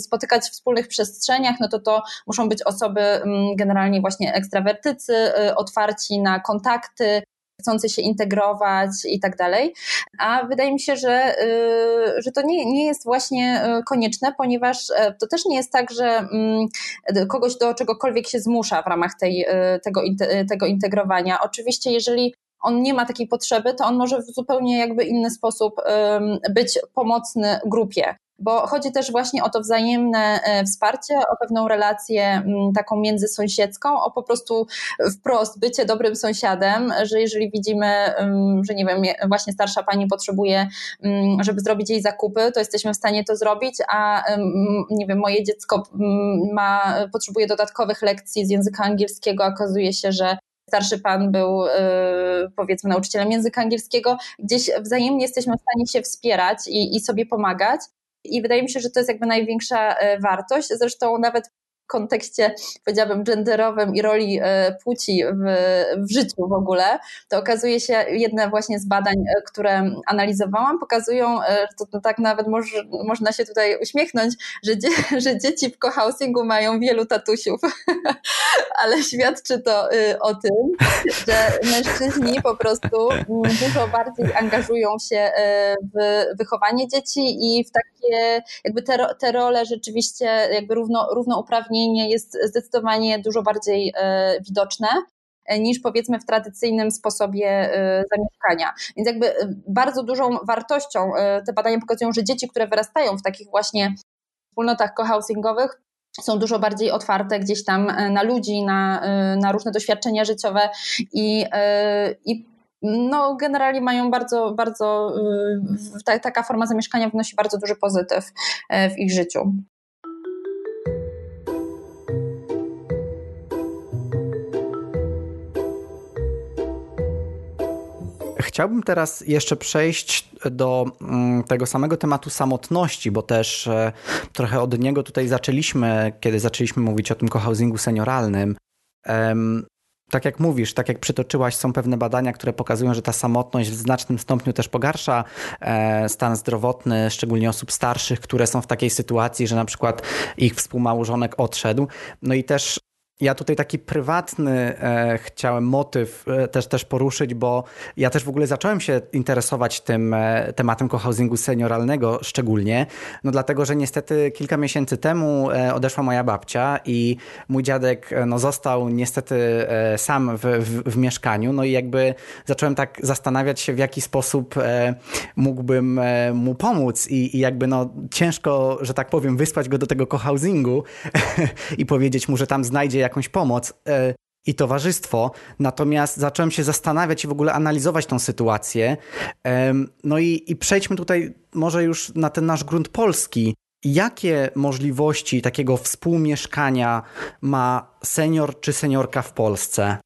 spotykać w wspólnych przestrzeniach, no to to muszą być osoby generalnie właśnie ekstrawertycy, otwarci na kontakty, chcący się integrować i tak dalej. A wydaje mi się, że, y, że to nie, nie jest właśnie y, konieczne, ponieważ e, to też nie jest tak, że mm, kogoś do czegokolwiek się zmusza w ramach tej, y, tego, tego integrowania. Oczywiście, jeżeli on nie ma takiej potrzeby, to on może w zupełnie jakby inny sposób być pomocny grupie bo chodzi też właśnie o to wzajemne e, wsparcie, o pewną relację taką międzysąsiedzką, o po prostu wprost bycie dobrym sąsiadem, że jeżeli widzimy, że nie wiem, właśnie starsza pani potrzebuje, żeby zrobić jej zakupy, to jesteśmy w stanie to zrobić, a nie wiem, moje dziecko ma, potrzebuje dodatkowych lekcji z języka angielskiego, okazuje się, że starszy pan był e, powiedzmy nauczycielem języka angielskiego, gdzieś wzajemnie jesteśmy w stanie się wspierać i, i sobie pomagać. I wydaje mi się, że to jest jakby największa e, wartość. Zresztą nawet kontekście, powiedziałabym, genderowym i roli e, płci w, w życiu w ogóle, to okazuje się, jedne właśnie z badań, e, które analizowałam, pokazują, e, to, tak nawet może, można się tutaj uśmiechnąć, że, dzie, że dzieci w cohousingu mają wielu tatusiów, ale świadczy to o tym, że mężczyźni po prostu dużo bardziej angażują się w wychowanie dzieci i w takie jakby te, te role rzeczywiście jakby równo, równouprawnienie jest zdecydowanie dużo bardziej e, widoczne e, niż powiedzmy w tradycyjnym sposobie e, zamieszkania. Więc jakby bardzo dużą wartością te badania pokazują, że dzieci, które wyrastają w takich właśnie wspólnotach cohousingowych, są dużo bardziej otwarte gdzieś tam na ludzi, na, na różne doświadczenia życiowe i, i no, generalnie mają bardzo, bardzo, ta, taka forma zamieszkania wnosi bardzo duży pozytyw w ich życiu. Chciałbym teraz jeszcze przejść do mm, tego samego tematu samotności, bo też e, trochę od niego tutaj zaczęliśmy, kiedy zaczęliśmy mówić o tym cohousingu senioralnym. Tak jak mówisz, tak jak przytoczyłaś, są pewne badania, które pokazują, że ta samotność w znacznym stopniu też pogarsza e, stan zdrowotny, szczególnie osób starszych, które są w takiej sytuacji, że na przykład ich współmałżonek odszedł. No i też ja tutaj taki prywatny e, chciałem motyw e, też, też poruszyć, bo ja też w ogóle zacząłem się interesować tym e, tematem cohousingu senioralnego szczególnie, no dlatego, że niestety kilka miesięcy temu e, odeszła moja babcia i mój dziadek e, no, został niestety e, sam w, w, w, mieszkaniu, no i jakby zacząłem tak zastanawiać się, w jaki sposób mógłbym mu pomóc i, i jakby no ciężko, że tak powiem, wysłać go do tego cohousingu i powiedzieć mu, że tam znajdzie jakąś pomoc e, i towarzystwo. Natomiast zacząłem się zastanawiać i w ogóle analizować tą sytuację. No i, i przejdźmy tutaj może już na ten nasz grunt polski. Jakie możliwości takiego współmieszkania ma senior czy seniorka w Polsce?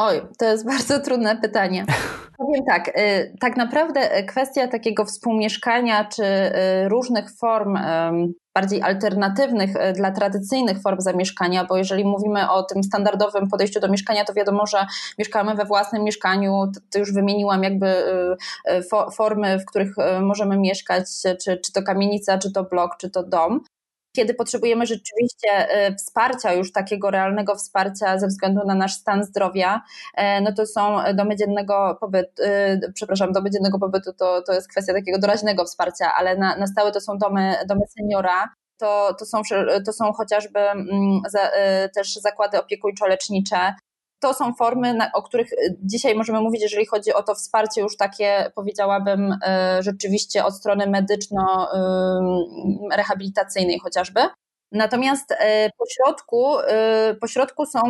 Oj, to jest bardzo trudne pytanie. Powiem tak, y, tak naprawdę kwestia takiego współmieszkania czy y, różnych form bardziej alternatywnych y, dla tradycyjnych form zamieszkania, bo jeżeli mówimy o tym standardowym podejściu do mieszkania, to wiadomo, że mieszkamy we własnym mieszkaniu, to już wymieniłam jakby formy, w których możemy mieszkać, czy, czy to kamienica, czy to blok, czy to dom kiedy potrzebujemy rzeczywiście y, wsparcia, już takiego realnego wsparcia ze względu na nasz stan zdrowia, e, no to są domy dziennego pobytu, y, przepraszam, domy dziennego pobytu to, to jest kwestia takiego doraźnego wsparcia, ale na, na stałe to są domy, domy seniora, to, to, są, to są chociażby mm, za, też zakłady opiekuńczo-lecznicze, to są formy, o których dzisiaj możemy mówić, jeżeli chodzi o to wsparcie już takie, powiedziałabym, rzeczywiście od strony medyczno-rehabilitacyjnej chociażby. Natomiast po środku, po środku są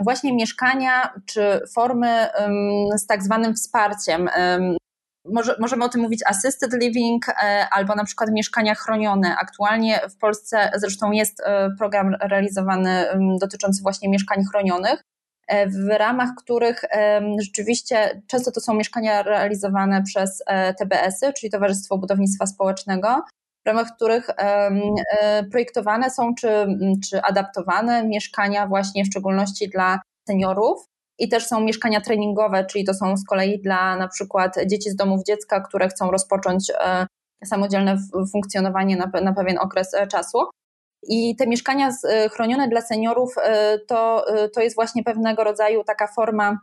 właśnie mieszkania czy formy z tak zwanym wsparciem może, możemy o tym mówić assisted living albo na przykład mieszkania chronione. Aktualnie w Polsce zresztą jest program realizowany dotyczący właśnie mieszkań chronionych, w ramach których rzeczywiście często to są mieszkania realizowane przez TBS-y, czyli Towarzystwo Budownictwa Społecznego, w ramach których projektowane są czy, czy adaptowane mieszkania właśnie w szczególności dla seniorów, i też są mieszkania treningowe, czyli to są z kolei dla na przykład dzieci z domów dziecka, które chcą rozpocząć e, samodzielne funkcjonowanie na, na pewien okres e, czasu. I te mieszkania e, chronione dla seniorów to, to jest właśnie pewnego rodzaju taka forma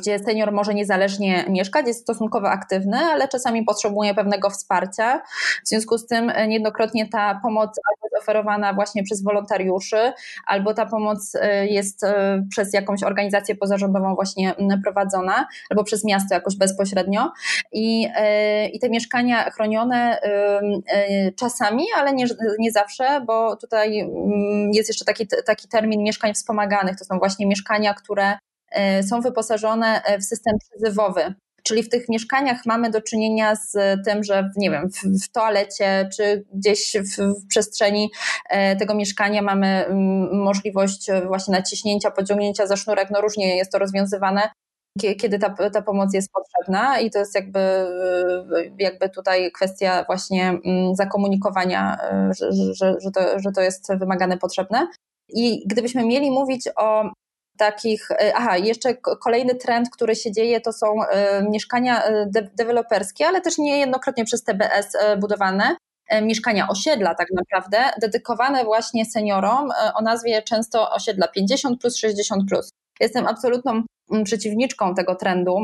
gdzie senior może niezależnie mieszkać, jest stosunkowo aktywny, ale czasami potrzebuje pewnego wsparcia. W związku z tym e, niejednokrotnie ta pomoc albo jest oferowana właśnie przez wolontariuszy, albo ta pomoc e, jest e, przez jakąś organizację pozarządową właśnie prowadzona, albo przez miasto jakoś bezpośrednio. I, i te mieszkania chronione czasami, ale nie, nie zawsze, bo tutaj jest jeszcze taki, taki termin mieszkań wspomaganych. To są właśnie mieszkania, które są wyposażone e, w system przyzywowy. Czyli w tych mieszkaniach mamy do czynienia z tym, że nie wiem, w, w toalecie czy gdzieś w, w, przestrzeni e, tego mieszkania mamy mm, możliwość właśnie naciśnięcia, pociągnięcia za sznurek. No różnie jest to rozwiązywane, kiedy ta, ta pomoc jest potrzebna i to jest jakby, jakby tutaj kwestia właśnie mm, zakomunikowania, że, że, że, to, że to jest wymagane, potrzebne. I gdybyśmy mieli mówić o takich, e, aha, jeszcze kolejny trend, który się dzieje, to są e, mieszkania e, de deweloperskie, ale też niejednokrotnie przez TBS budowane, mieszkania osiedla tak naprawdę, dedykowane właśnie seniorom o nazwie często osiedla 50 plus 60 plus. Jestem absolutną mm, przeciwniczką tego trendu.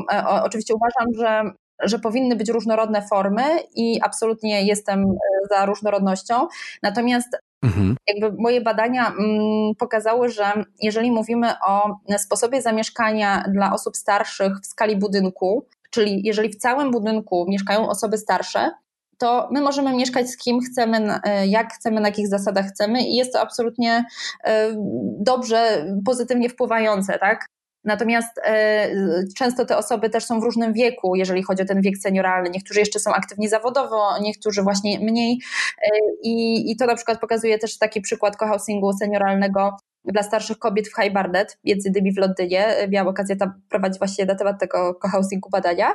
Oczywiście uważam, że że powinny być różnorodne formy i absolutnie jestem za różnorodnością. Natomiast Mhm. Jakby moje badania mm, pokazały, że jeżeli mówimy o sposobie zamieszkania dla osób starszych w skali budynku, czyli jeżeli w całym budynku mieszkają osoby starsze, to my możemy mieszkać z kim chcemy, e, jak chcemy, na jakich zasadach chcemy i jest to absolutnie e, dobrze, pozytywnie wpływające, tak? Natomiast e, często te osoby też są w różnym wieku, jeżeli chodzi o ten wiek senioralny. Niektórzy jeszcze są aktywni zawodowo, niektórzy właśnie mniej. E, I, i to na przykład pokazuje też taki przykład cohousingu senioralnego dla starszych kobiet w High Barnet, między innymi w Londynie. Miałam okazję tam prowadzić właśnie na temat tego cohousingu badania.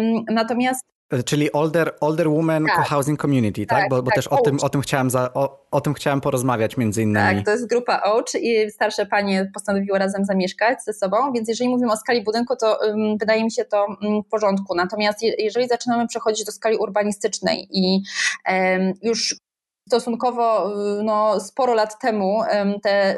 Mm, natomiast E, czyli Older, older Woman tak. Co-Housing Community, tak? tak? Bo, bo tak, też o tym, o, tym chciałem za, o, o, tym chciałem porozmawiać między innymi. Tak, to jest grupa OACH i starsze panie postanowiły razem zamieszkać ze sobą, więc jeżeli mówimy o skali budynku, to um, wydaje mi się to um, w porządku. Natomiast je, jeżeli zaczynamy przechodzić do skali urbanistycznej i um, już stosunkowo y, no, sporo lat temu te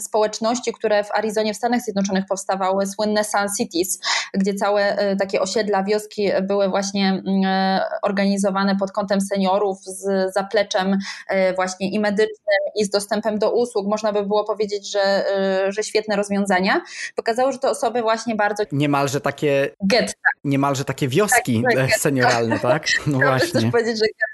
społeczności, które w Arizonie w Stanach Zjednoczonych powstawały, słynne Sun Cities, gdzie całe y, takie osiedla, wioski były właśnie mm, e, organizowane pod kątem seniorów z zapleczem e, właśnie i medycznym i z dostępem do usług. Można by było powiedzieć, że, y, że świetne rozwiązania. Pokazały, że te osoby właśnie bardzo... Niemalże takie... Getta. Niemalże takie wioski tak, tak senioralne, tak? No właśnie.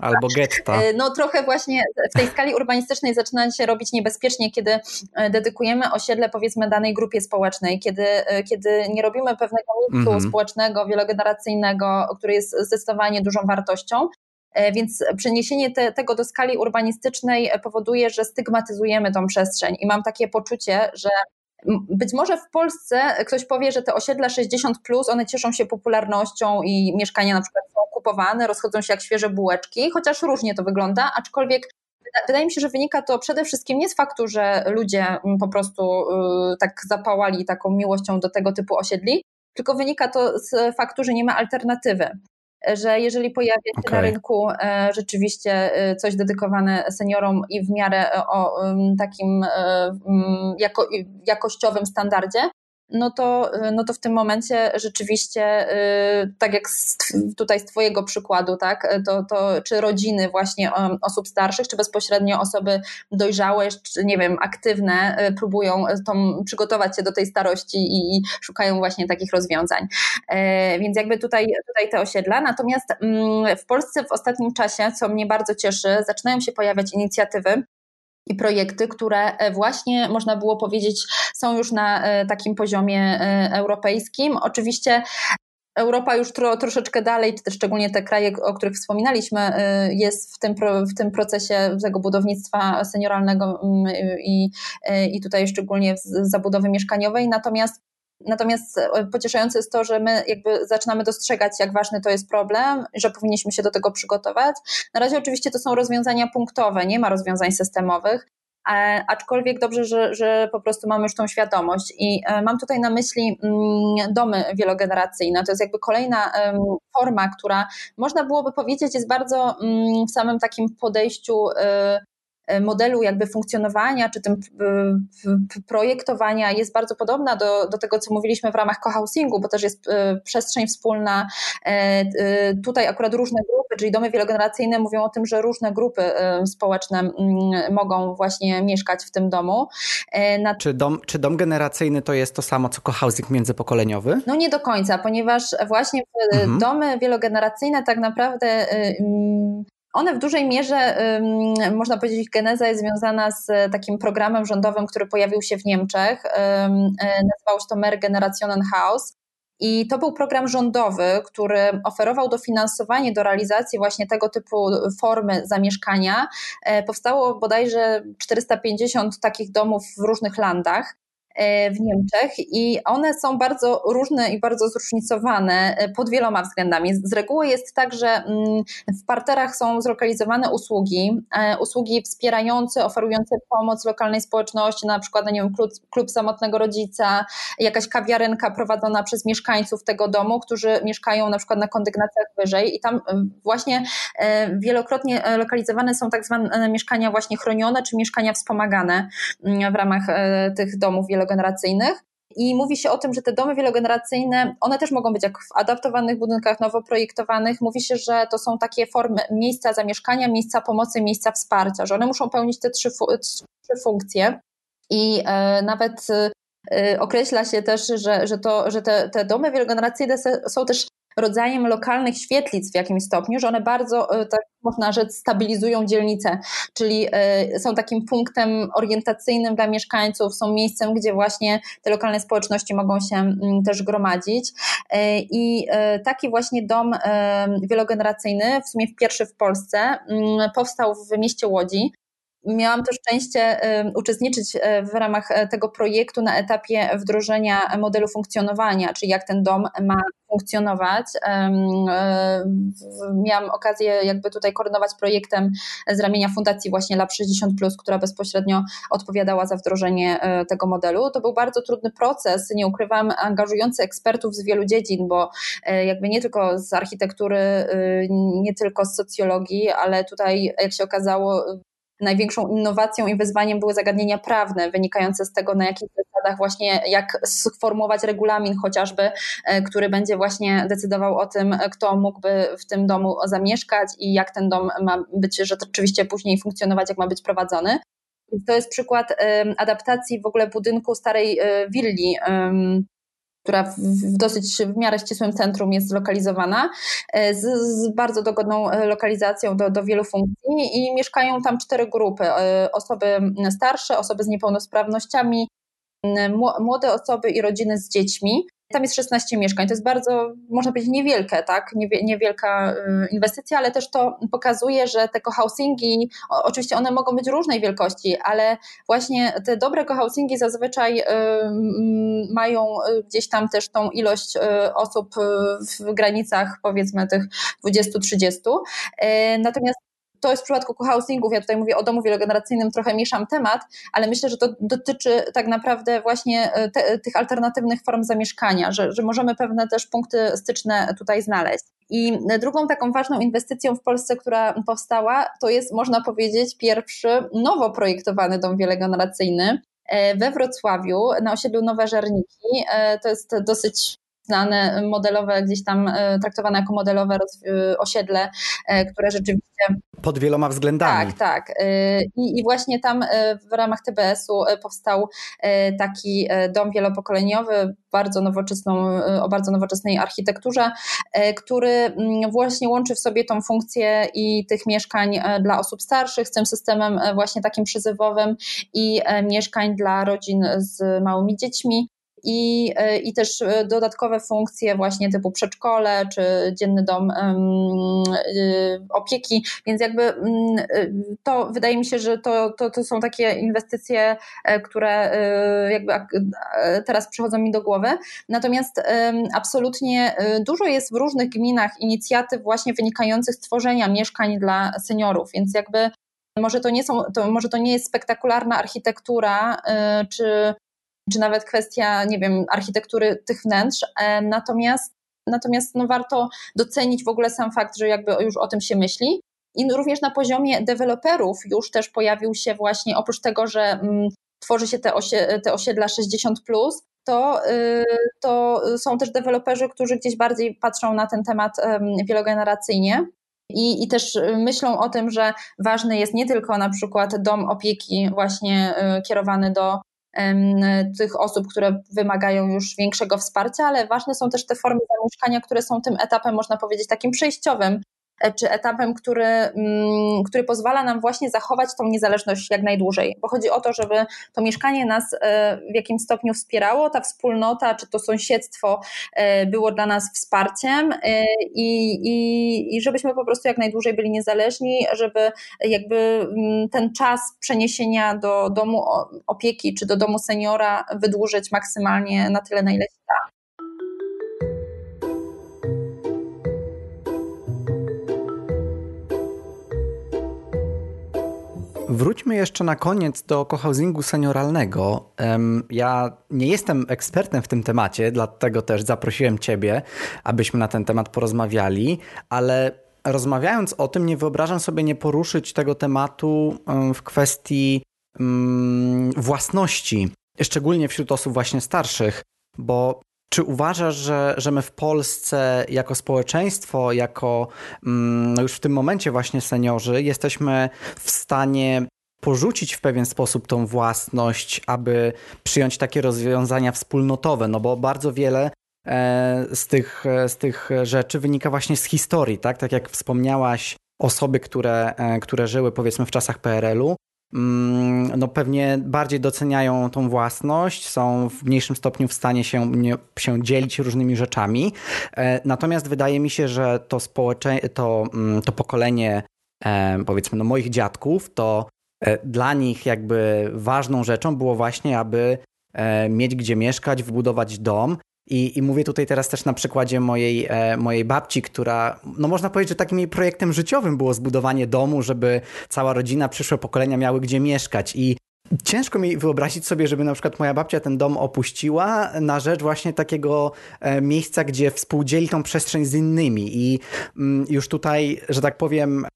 Albo getta. E, no trochę właśnie w tej skali urbanistycznej zaczyna się robić niebezpiecznie, kiedy e, dedykujemy osiedle powiedzmy danej grupie społecznej, kiedy, e, kiedy nie robimy pewnego miksu mm -hmm. społecznego, wielogeneracyjnego, który jest zdecydowanie dużą wartością. E, więc przeniesienie te, tego do skali urbanistycznej powoduje, że stygmatyzujemy tą przestrzeń i mam takie poczucie, że być może w Polsce ktoś powie, że te osiedla 60, plus, one cieszą się popularnością i mieszkania na przykład są kupowane, rozchodzą się jak świeże bułeczki, chociaż różnie to wygląda, aczkolwiek wydaje mi się, że wynika to przede wszystkim nie z faktu, że ludzie mm, po prostu y, tak zapałali taką miłością do tego typu osiedli, tylko wynika to z faktu, że nie ma alternatywy że jeżeli pojawia się okay. na rynku e, rzeczywiście e, coś dedykowane seniorom i w miarę o takim e, jako, jakościowym standardzie, no to, no to w tym momencie rzeczywiście, y, tak jak tutaj z Twojego przykładu, tak, to, to czy rodziny właśnie osób starszych, czy bezpośrednio osoby dojrzałe, czy nie wiem, aktywne, y, próbują tą, przygotować się do tej starości i, i szukają właśnie takich rozwiązań. E, więc jakby tutaj, tutaj te osiedla. Natomiast mm, w Polsce w ostatnim czasie, co mnie bardzo cieszy, zaczynają się pojawiać inicjatywy, i projekty, które e, właśnie można było powiedzieć są już na e, takim poziomie e, europejskim. Oczywiście Europa już tro, troszeczkę dalej, szczególnie te kraje, o których wspominaliśmy, jest w tym, w tym procesie tego budownictwa senioralnego mm, i, i tutaj szczególnie zabudowy mieszkaniowej. Natomiast Natomiast e, pocieszające jest to, że my jakby zaczynamy dostrzegać, jak ważny to jest problem, że powinniśmy się do tego przygotować. Na razie oczywiście to są rozwiązania punktowe, nie ma rozwiązań systemowych, aczkolwiek dobrze, że, że po prostu mamy już tą świadomość. I e, mam tutaj na myśli mm, domy wielogeneracyjne. To jest jakby kolejna forma, która można byłoby powiedzieć jest bardzo mm, w samym takim podejściu E, modelu jakby funkcjonowania, czy tym e, projektowania jest bardzo podobna do, do tego, co mówiliśmy w ramach cohousingu, bo też jest e, przestrzeń wspólna. Tutaj akurat różne grupy, czyli domy wielogeneracyjne mówią o tym, że różne grupy społeczne mogą właśnie mieszkać w tym domu. Na... Czy, dom, czy dom generacyjny to jest to samo, co cohousing międzypokoleniowy? No nie do końca, ponieważ właśnie mhm. domy wielogeneracyjne tak naprawdę one w dużej mierze, można powiedzieć, ich geneza jest związana z takim programem rządowym, który pojawił się w Niemczech. E, nazywał się to Mehrgenerationen Haus. I to był program rządowy, który oferował dofinansowanie do realizacji właśnie tego typu formy zamieszkania. E, powstało bodajże 450 takich domów w różnych landach. E, w Niemczech i one są bardzo różne i bardzo zróżnicowane e, pod wieloma względami. Z reguły jest tak, że mm, w parterach są zlokalizowane usługi, e, usługi wspierające, oferujące pomoc lokalnej społeczności, na przykład nie wiem, klub, klub samotnego rodzica, jakaś kawiarenka prowadzona przez mieszkańców tego domu, którzy mieszkają na przykład na kondygnacjach wyżej i tam właśnie wielokrotnie lokalizowane są tak zwane mieszkania właśnie chronione czy mieszkania wspomagane mm, w ramach tych domów wielokrotnie wielogeneracyjnych. I mówi się o tym, że te domy wielogeneracyjne, one też mogą być jak w adaptowanych budynkach, nowo projektowanych. Mówi się, że to są takie formy miejsca zamieszkania, miejsca pomocy, miejsca wsparcia, że one muszą pełnić te trzy, trzy funkcje. I e, nawet e, określa się też, że, że, to, że te, te domy wielogeneracyjne są też rodzajem lokalnych świetlic w jakimś stopniu, że one bardzo, e, tak można rzec, stabilizują dzielnicę, czyli e, są takim punktem orientacyjnym dla mieszkańców, są miejscem, gdzie właśnie te lokalne społeczności mogą się mm, też gromadzić. E, I taki właśnie dom wielogeneracyjny, w sumie pierwszy w Polsce, mm, powstał w mieście Łodzi. Miałam to szczęście uczestniczyć w ramach tego projektu na etapie wdrożenia modelu funkcjonowania, czyli jak ten dom ma funkcjonować. E, miałam okazję jakby tutaj koordynować projektem z ramienia Fundacji właśnie Lab 60+, która bezpośrednio odpowiadała za wdrożenie e, tego modelu. To był bardzo trudny proces, nie ukrywam, angażujący ekspertów z wielu dziedzin, bo e, jakby nie tylko z architektury, nie tylko z socjologii, ale tutaj jak się okazało największą innowacją i wyzwaniem były zagadnienia prawne, wynikające z tego, na jakich zasadach właśnie, jak sformułować regulamin chociażby, e, który będzie właśnie decydował o tym, kto mógłby w tym domu zamieszkać i jak ten dom ma być rzeczywiście później funkcjonować, jak ma być prowadzony. To jest przykład adaptacji w ogóle budynku starej e, willi która w dosyć w miarę ścisłym centrum jest zlokalizowana, e, z, z bardzo dogodną e, lokalizacją do, do wielu funkcji i mieszkają tam cztery grupy. E, osoby starsze, osoby z niepełnosprawnościami, młode osoby i rodziny z dziećmi. Tam jest 16 mieszkań. To jest bardzo, można powiedzieć, niewielkie, tak? Niewielka y, inwestycja, ale też to pokazuje, że te cohousingi, oczywiście one mogą być różnej wielkości, ale właśnie te dobre cohousingi zazwyczaj y, mają y, gdzieś tam też tą ilość osób w granicach powiedzmy tych 20-30. Natomiast to jest w przypadku cohousingów, ja tutaj mówię o domu wielogeneracyjnym, trochę mieszam temat, ale myślę, że to dotyczy tak naprawdę właśnie e, te, tych alternatywnych form zamieszkania, że, że możemy pewne też punkty styczne tutaj znaleźć. I drugą taką ważną inwestycją w Polsce, która powstała, to jest, można powiedzieć, pierwszy nowo projektowany dom wielogeneracyjny. we Wrocławiu na osiedlu Nowe Żerniki. To jest dosyć znane, modelowe, gdzieś tam traktowane jako modelowe osiedle, które rzeczywiście. Pod wieloma względami. Tak, tak. I, i właśnie tam w ramach TBS-u powstał taki dom wielopokoleniowy, bardzo nowoczesną, o bardzo nowoczesnej architekturze, który mm, właśnie łączy w sobie tą funkcję i tych mieszkań dla osób starszych z tym systemem właśnie takim przyzywowym i mieszkań dla rodzin z małymi dziećmi i, e, i też e, dodatkowe funkcje właśnie typu przedszkole czy dzienny dom e, opieki, więc jakby mm, to wydaje mi się, że to, to, to są takie inwestycje, które jakby teraz przychodzą mi do głowy. Natomiast absolutnie dużo jest w różnych gminach inicjatyw właśnie wynikających z tworzenia mieszkań dla seniorów, więc jakby może to nie, są, to, może to nie jest spektakularna architektura, czy czy nawet kwestia, nie wiem, architektury tych wnętrz. E, natomiast, natomiast no warto docenić w ogóle sam fakt, że jakby już o tym się myśli. I również na poziomie deweloperów już też pojawił się właśnie, oprócz tego, że mm, tworzy się te, osie, te osiedla 60, plus, to, y, to są też deweloperzy, którzy gdzieś bardziej patrzą na ten temat wielogeneracyjnie. I, I też myślą o tym, że ważny jest nie tylko na przykład dom opieki, właśnie y, kierowany do tych osób, które wymagają już większego wsparcia, ale ważne są też te formy zamieszkania, które są tym etapem, można powiedzieć, takim przejściowym, czy etapem, który, mm, który pozwala nam właśnie zachować tą niezależność jak najdłużej. Bo chodzi o to, żeby to mieszkanie nas e, w jakimś stopniu wspierało, ta wspólnota, czy to sąsiedztwo e, było dla nas wsparciem i, i, i żebyśmy po prostu jak najdłużej byli niezależni, żeby jakby mm, ten czas przeniesienia do domu opieki czy do domu seniora wydłużyć maksymalnie na tyle, na ile się da. Wróćmy jeszcze na koniec do cohousingu senioralnego. Ja nie jestem ekspertem w tym temacie, dlatego też zaprosiłem Ciebie, abyśmy na ten temat porozmawiali, ale rozmawiając o tym, nie wyobrażam sobie nie poruszyć tego tematu w kwestii własności, szczególnie wśród osób właśnie starszych, bo czy uważasz, że, że my w Polsce jako społeczeństwo, jako mm, no już w tym momencie właśnie seniorzy, jesteśmy w stanie porzucić w pewien sposób tą własność, aby przyjąć takie rozwiązania wspólnotowe? No bo bardzo wiele e, z tych, z tych rzeczy wynika właśnie z historii, tak? Tak jak wspomniałaś, osoby, które, e, które żyły powiedzmy w czasach PRL-u, no pewnie bardziej doceniają tą własność, są w mniejszym stopniu w stanie się, się dzielić różnymi rzeczami. E, natomiast wydaje mi się, że to, społecze- to, mm, to pokolenie e, powiedzmy no moich dziadków, to e, dla nich jakby ważną rzeczą było właśnie, aby mieć gdzie mieszkać, wbudować dom i, I, mówię tutaj teraz też na przykładzie mojej, e, mojej babci, która, no można powiedzieć, że takim jej projektem życiowym było zbudowanie domu, żeby cała rodzina, przyszłe pokolenia miały gdzie mieszkać. I ciężko mi wyobrazić sobie, żeby na przykład moja babcia ten dom opuściła na rzecz właśnie takiego e, miejsca, gdzie współdzieli tą przestrzeń z innymi. I mm, już tutaj, że tak powiem,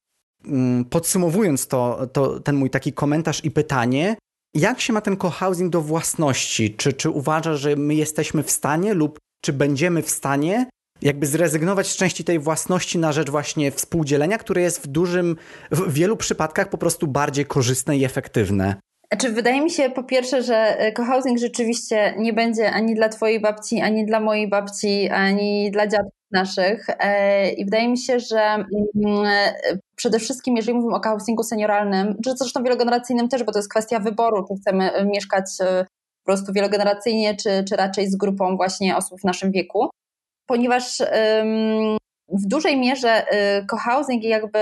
mm, podsumowując to, to, ten mój taki komentarz i pytanie, jak się ma ten cohousing do własności? Czy, czy uważasz, że my jesteśmy w stanie lub czy będziemy w stanie jakby zrezygnować z części tej własności na rzecz właśnie współdzielenia, które jest w dużym, w wielu przypadkach po prostu bardziej korzystne i efektywne? Znaczy, wydaje mi się po pierwsze, że e, cohousing rzeczywiście nie będzie ani dla twojej babci, ani dla mojej babci, ani dla dziadków naszych. E, I wydaje mi się, że mm, e, przede wszystkim, jeżeli mówimy o cohousingu senioralnym, czy zresztą wielogeneracyjnym też, bo to jest kwestia wyboru, czy chcemy mieszkać po prostu wielogeneracyjnie, czy, czy raczej z grupą właśnie osób w naszym wieku. Ponieważ w dużej mierze cohousing i jakby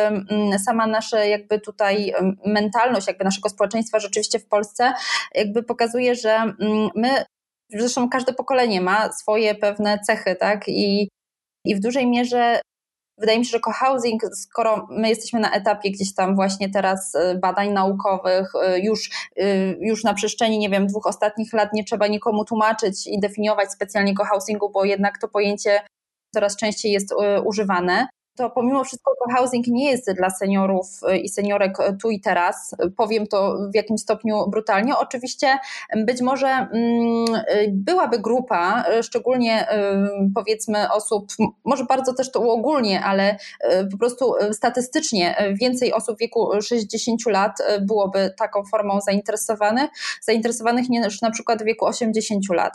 sama nasza jakby tutaj mentalność jakby naszego społeczeństwa rzeczywiście w Polsce jakby pokazuje, że my, zresztą każde pokolenie ma swoje pewne cechy, tak? I, i w dużej mierze wydaje mi się, że cohousing, skoro my jesteśmy na etapie gdzieś tam właśnie teraz y, badań naukowych, y, już, już na przestrzeni, nie wiem, dwóch ostatnich lat nie trzeba nikomu tłumaczyć i definiować specjalnie cohousingu, bo jednak to pojęcie coraz częściej jest używane, to pomimo wszystko cohousing nie jest dla seniorów i seniorek tu i teraz. Powiem to w jakimś stopniu brutalnie. Oczywiście być może mm, byłaby grupa, szczególnie powiedzmy osób, może bardzo też to uogólnie, ale po prostu statystycznie więcej osób w wieku 60 lat byłoby taką formą zainteresowanych, zainteresowanych niż na przykład w wieku 80 lat.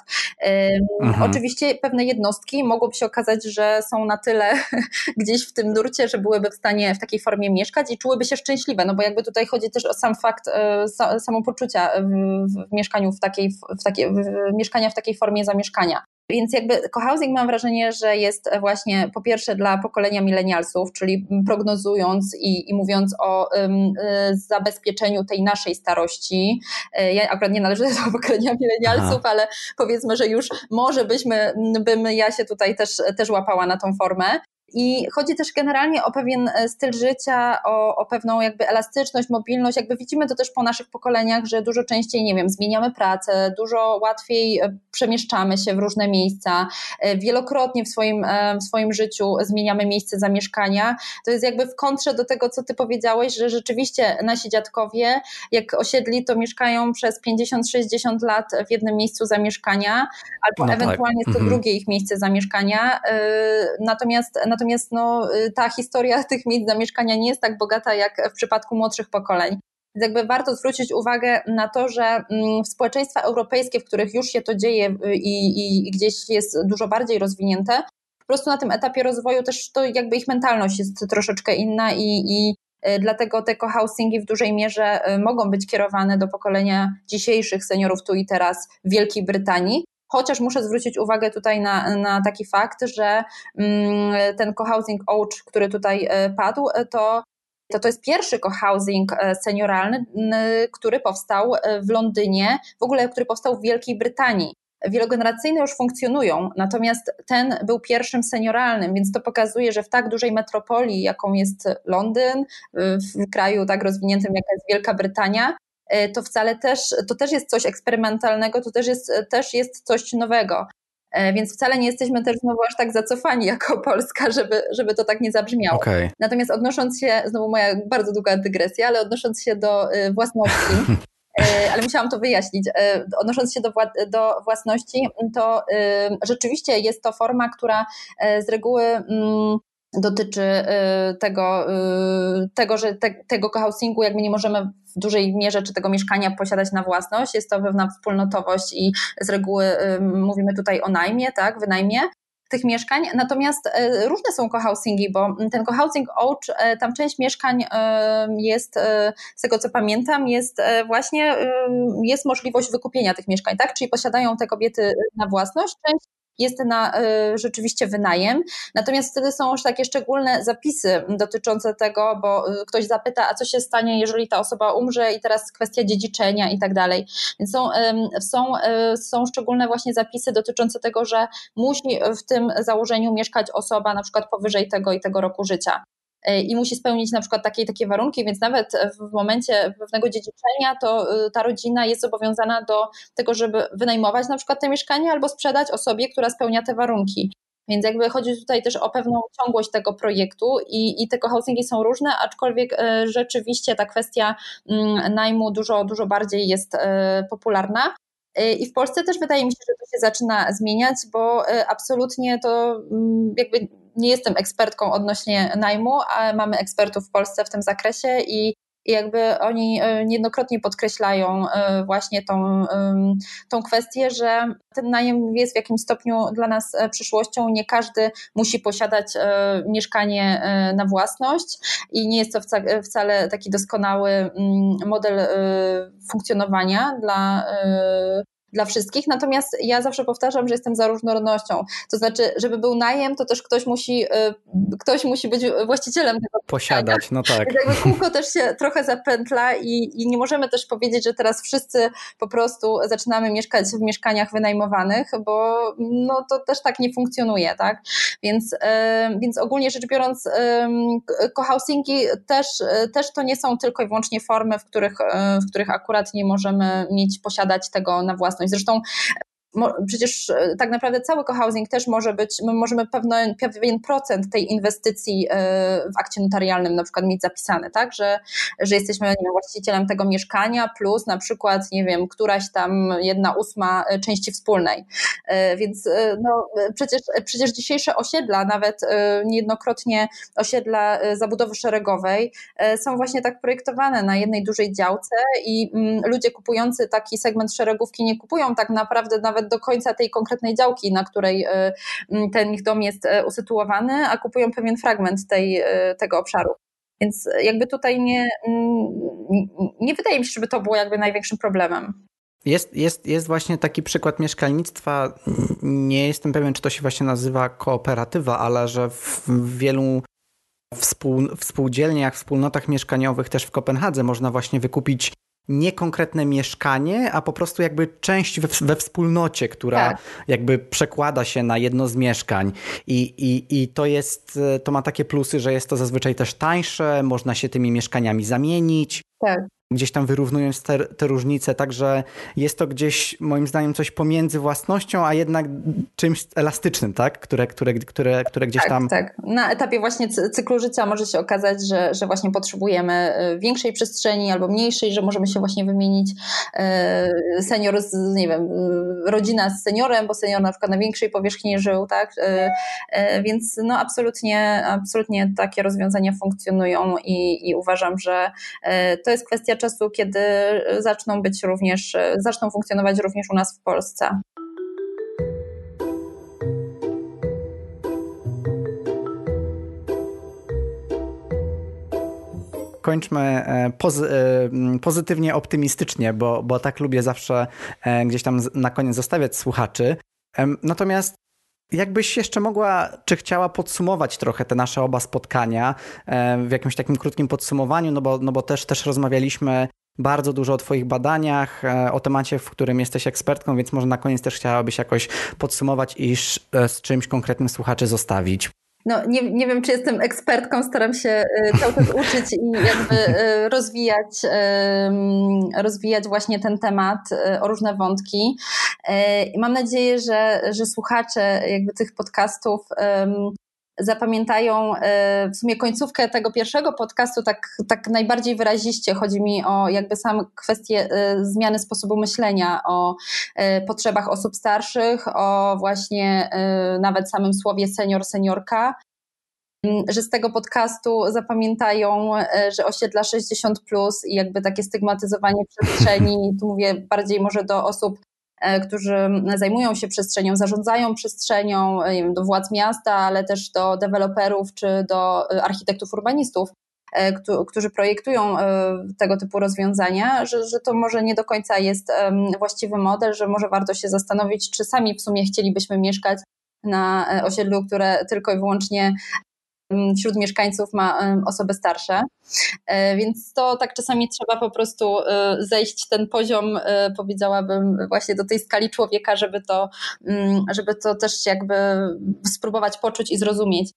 Mhm. Oczywiście pewne jednostki mogłoby się okazać, że są na tyle gdzieś w tym nurcie, że byłyby w stanie w takiej formie mieszkać i czułyby się szczęśliwe, no bo jakby tutaj chodzi też o sam fakt e, samopoczucia w, w mieszkaniu w takiej, w takiej, w mieszkania w takiej formie zamieszkania. Więc jakby cohousing mam wrażenie, że jest właśnie po pierwsze dla pokolenia milenialsów, czyli prognozując i, i mówiąc o um, zabezpieczeniu tej naszej starości. E, ja akurat nie należę do pokolenia milenialsów, ale powiedzmy, że już może byśmy, bym ja się tutaj też, też łapała na tą formę. I chodzi też generalnie o pewien e, styl życia, o, o pewną jakby elastyczność, mobilność. Jakby widzimy to też po naszych pokoleniach, że dużo częściej, nie wiem, zmieniamy pracę, dużo łatwiej e, przemieszczamy się w różne miejsca. E, wielokrotnie w swoim, w swoim życiu zmieniamy miejsce zamieszkania. To jest jakby w kontrze do tego, co ty powiedziałeś, że rzeczywiście nasi dziadkowie, jak osiedli, to mieszkają przez 50-60 lat w jednym miejscu zamieszkania, albo no tak. ewentualnie tak. to mhm. drugie ich miejsce zamieszkania. Natomiast, natomiast natomiast no, y, ta historia tych miejsc zamieszkania nie jest tak bogata jak w przypadku młodszych pokoleń. Więc jakby warto zwrócić uwagę na to, że mm, społeczeństwa europejskie, w których już się to dzieje y, i, i gdzieś jest dużo bardziej rozwinięte, po prostu na tym etapie rozwoju też to jakby ich mentalność jest troszeczkę inna i, i y, dlatego te cohousingi w dużej mierze mogą być kierowane do pokolenia dzisiejszych seniorów tu i teraz w Wielkiej Brytanii, chociaż muszę zwrócić uwagę tutaj na, na taki fakt, że mm, ten cohousing Ouch, który tutaj e, padł, e, to to, to jest pierwszy cohousing e, senioralny, który powstał w Londynie, w ogóle który powstał w Wielkiej Brytanii. Wielogeneracyjne już funkcjonują, natomiast ten był pierwszym senioralnym, więc to pokazuje, że w tak dużej metropolii, jaką jest Londyn, w kraju tak rozwiniętym, jaka jest Wielka Brytania, to wcale też, to też jest coś eksperymentalnego, to też jest, też jest coś nowego. E, więc wcale nie jesteśmy też znowu aż tak zacofani jako Polska, żeby, żeby to tak nie zabrzmiało. Okay. Natomiast odnosząc się, znowu moja bardzo długa dygresja, ale odnosząc się do e, własności, ale musiałam to wyjaśnić. Odnosząc się do, do własności, to rzeczywiście jest to forma, która z reguły mm, dotyczy tego, tego że te, tego cohousingu jakby nie możemy w dużej mierze czy tego mieszkania posiadać na własność. Jest to pewna wspólnotowość i z reguły mówimy tutaj o najmie, tak, wynajmie tych mieszkań. Natomiast różne są cohousingi, bo ten cohousing Ouch, tam część mieszkań jest, z tego co pamiętam, jest właśnie, jest możliwość wykupienia tych mieszkań, tak? Czyli posiadają te kobiety na własność, część jest na y, rzeczywiście wynajem. Natomiast wtedy są już takie szczególne zapisy dotyczące tego, bo y, ktoś zapyta, a co się stanie, jeżeli ta osoba umrze i teraz kwestia dziedziczenia i tak dalej. Więc są, są, y, są szczególne właśnie zapisy dotyczące tego, że musi w tym założeniu mieszkać osoba na przykład powyżej tego i tego roku życia. E, i musi spełnić na przykład takie takie warunki, więc nawet w momencie pewnego dziedziczenia to y, ta rodzina jest zobowiązana do tego, żeby wynajmować na przykład te mieszkanie albo sprzedać osobie, która spełnia te warunki. Więc jakby chodzi tutaj też o pewną ciągłość tego projektu i, i te housingi są różne, aczkolwiek e, rzeczywiście ta kwestia mm, najmu dużo, dużo bardziej jest e, popularna. I w Polsce też wydaje mi się, że to się zaczyna zmieniać, bo absolutnie to mm, jakby nie jestem ekspertką odnośnie najmu, ale mamy ekspertów w Polsce w tym zakresie i i jakby oni e, niejednokrotnie podkreślają e, właśnie tą, tą kwestię, że ten najem jest w jakimś stopniu dla nas e, przyszłością. Nie każdy musi posiadać mieszkanie na własność i nie jest to wcale taki doskonały mm, model funkcjonowania dla dla wszystkich. Natomiast ja zawsze powtarzam, że jestem za różnorodnością. To znaczy, żeby był najem, to też ktoś musi, y, ktoś musi być właścicielem tego. Posiadać, no tak. Jakby kółko też się trochę zapętla i, i nie możemy też powiedzieć, że teraz wszyscy po prostu zaczynamy mieszkać w mieszkaniach wynajmowanych, bo no to też tak nie funkcjonuje, tak? Więc, y, więc ogólnie rzecz biorąc, cohousingi też, też to nie są tylko i wyłącznie formy, w których, w których akurat nie możemy mieć, posiadać tego na własność własność. Zresztą przecież e, tak naprawdę cały cohousing też może być, my możemy pewne, pewien procent tej inwestycji e, w akcie notarialnym na przykład mieć zapisane, tak, że, że jesteśmy wiem, właścicielem tego mieszkania plus na przykład, nie wiem, któraś tam jedna ósma e, części wspólnej. Więc no, przecież, przecież dzisiejsze osiedla, nawet niejednokrotnie osiedla zabudowy szeregowej są właśnie tak projektowane na jednej dużej działce i mm, ludzie kupujący taki segment szeregówki nie kupują tak naprawdę nawet nawet do końca tej konkretnej działki, na której e, ten ich dom jest e, usytuowany, a kupują pewien fragment tej, e, tego obszaru. Więc jakby tutaj nie, nie wydaje mi się, żeby to było jakby największym problemem. Jest, jest, jest właśnie taki przykład mieszkalnictwa. Nie jestem pewien, czy to się właśnie nazywa kooperatywa, ale że w wielu współ, współdzielniach, wspólnotach mieszkaniowych też w Kopenhadze można właśnie wykupić nie konkretne mieszkanie, a po prostu jakby część we, we wspólnocie, która tak. jakby przekłada się na jedno z mieszkań. I, i, I to jest, to ma takie plusy, że jest to zazwyczaj też tańsze, można się tymi mieszkaniami zamienić. Tak gdzieś tam wyrównując te, te różnice, także jest to gdzieś moim zdaniem coś pomiędzy własnością, a jednak czymś elastycznym, tak? Które, które, które, które gdzieś tak, tam... Tak, na etapie właśnie cyklu życia może się okazać, że, że właśnie potrzebujemy y, większej przestrzeni albo mniejszej, że możemy się właśnie wymienić y, senior z, nie wiem, y, rodzina z seniorem, bo senior na przykład na większej powierzchni żył, tak? Więc no absolutnie, absolutnie takie rozwiązania funkcjonują i, i uważam, że to jest kwestia czasu, kiedy zaczną być również, zaczną funkcjonować również u nas w Polsce. kończmy e, e, pozytywnie, optymistycznie, bo, bo tak lubię zawsze e, gdzieś tam na koniec zostawiać słuchaczy. Natomiast Jakbyś jeszcze mogła, czy chciała podsumować trochę te nasze oba spotkania e, w jakimś takim krótkim podsumowaniu, no bo, no bo też, też rozmawialiśmy bardzo dużo o Twoich badaniach, e, o temacie, w którym jesteś ekspertką, więc może na koniec też chciałabyś jakoś podsumować i e, z czymś konkretnym słuchaczy zostawić no, nie, nie wiem, czy jestem ekspertką, staram się y, cały czas uczyć i jakby y, rozwijać, rozwijać właśnie ten temat y, o różne wątki. I mam nadzieję, że, że słuchacze jakby tych podcastów zapamiętają e, w sumie końcówkę tego pierwszego podcastu tak, tak najbardziej wyraziście. Chodzi mi o jakby sam kwestię e, zmiany sposobu myślenia, o e, potrzebach osób starszych, o właśnie nawet samym słowie senior, seniorka mm, że z tego podcastu zapamiętają, że osiedla 60 plus i jakby takie stygmatyzowanie przestrzeni, tu mówię bardziej może do osób którzy zajmują się przestrzenią, zarządzają przestrzenią, wiem, do władz miasta, ale też do deweloperów czy do e, architektów urbanistów e, którzy projektują tego typu rozwiązania, że, że to może nie do końca jest właściwy model, że może warto się zastanowić, czy sami w sumie chcielibyśmy mieszkać na osiedlu, które tylko i wyłącznie wśród mieszkańców ma osoby starsze. E, więc to tak czasami trzeba po prostu e, zejść ten poziom, e, powiedziałabym, właśnie do tej skali człowieka, żeby to, żeby to też jakby spróbować poczuć i zrozumieć.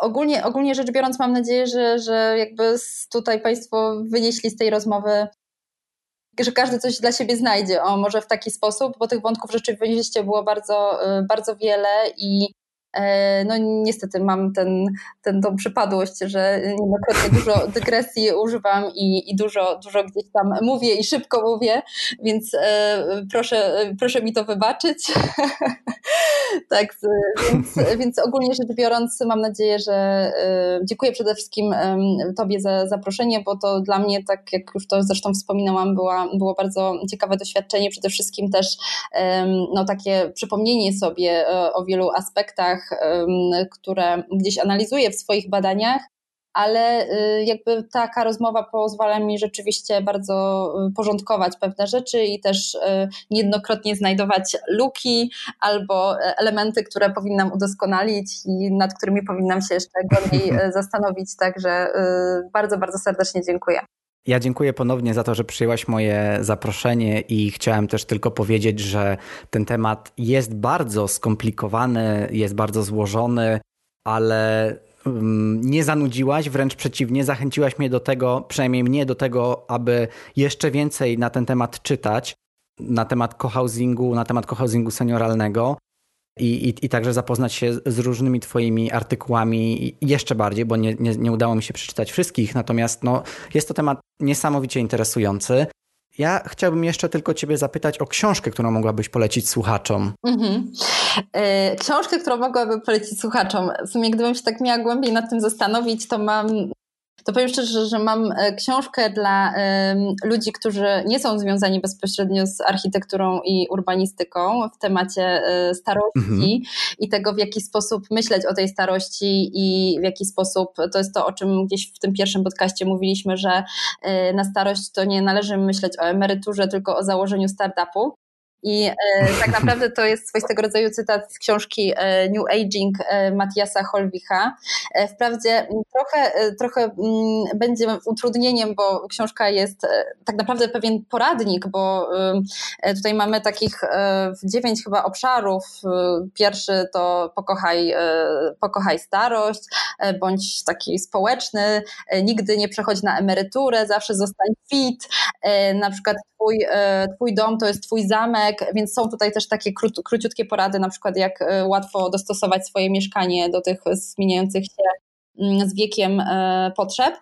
Ogólnie, ogólnie rzecz biorąc, mam nadzieję, że, że jakby tutaj Państwo wynieśli z tej rozmowy że każdy coś dla siebie znajdzie, o może w taki sposób, bo tych wątków rzeczywiście było bardzo, bardzo wiele i no niestety mam ten, ten, tą przypadłość, że niejednokrotnie dużo dygresji używam i, i dużo, dużo gdzieś tam mówię i szybko mówię, więc e, proszę, proszę mi to wybaczyć. tak, więc, więc ogólnie rzecz biorąc mam nadzieję, że e, dziękuję przede wszystkim Tobie za zaproszenie, bo to dla mnie, tak jak już to zresztą wspominałam, była, było bardzo ciekawe doświadczenie, przede wszystkim też no, takie przypomnienie sobie o wielu aspektach które gdzieś analizuję w swoich badaniach, ale y, jakby taka rozmowa pozwala mi rzeczywiście bardzo y, porządkować pewne rzeczy i też y, niejednokrotnie znajdować luki albo e, elementy, które powinnam udoskonalić i nad którymi powinnam się jeszcze głębiej zastanowić. Także bardzo, bardzo serdecznie dziękuję. Ja dziękuję ponownie za to, że przyjęłaś moje zaproszenie i chciałem też tylko powiedzieć, że ten temat jest bardzo skomplikowany, jest bardzo złożony, ale mm, nie zanudziłaś, wręcz przeciwnie, zachęciłaś mnie do tego, przynajmniej mnie do tego, aby jeszcze więcej na ten temat czytać. na temat cohousingu, na temat cohousingu senioralnego. I, i, I także zapoznać się z różnymi Twoimi artykułami jeszcze bardziej, bo nie, nie, nie udało mi się przeczytać wszystkich. Natomiast no, jest to temat niesamowicie interesujący. Ja chciałbym jeszcze tylko Ciebie zapytać o książkę, którą mogłabyś polecić słuchaczom. Mhm. E, książkę, którą mogłabym polecić słuchaczom. W sumie, gdybym się tak miała głębiej nad tym zastanowić, to mam to powiem szczerze, że mam e, książkę dla ludzi, którzy nie są związani bezpośrednio z architekturą i urbanistyką w temacie e, starości mhm. i tego, w jaki sposób myśleć o tej starości i w jaki sposób, to jest to, o czym gdzieś w tym pierwszym podcaście mówiliśmy, że e, na starość to nie należy myśleć o emeryturze, tylko o założeniu startupu. I e, tak naprawdę to jest swoistego rodzaju cytat z książki e, New Aging e, Matiasa Holwicha. Wprawdzie trochę, trochę będzie utrudnieniem, bo książka jest tak naprawdę pewien poradnik, bo tutaj mamy takich dziewięć chyba obszarów. Pierwszy to pokochaj, pokochaj starość, bądź taki społeczny, nigdy nie przechodź na emeryturę, zawsze zostań fit, na przykład twój, twój dom to jest twój zamek, więc są tutaj też takie krót, króciutkie porady, na przykład jak e, łatwo dostosować swoje mieszkanie do tych zmieniających się mm, z wiekiem e, potrzeb.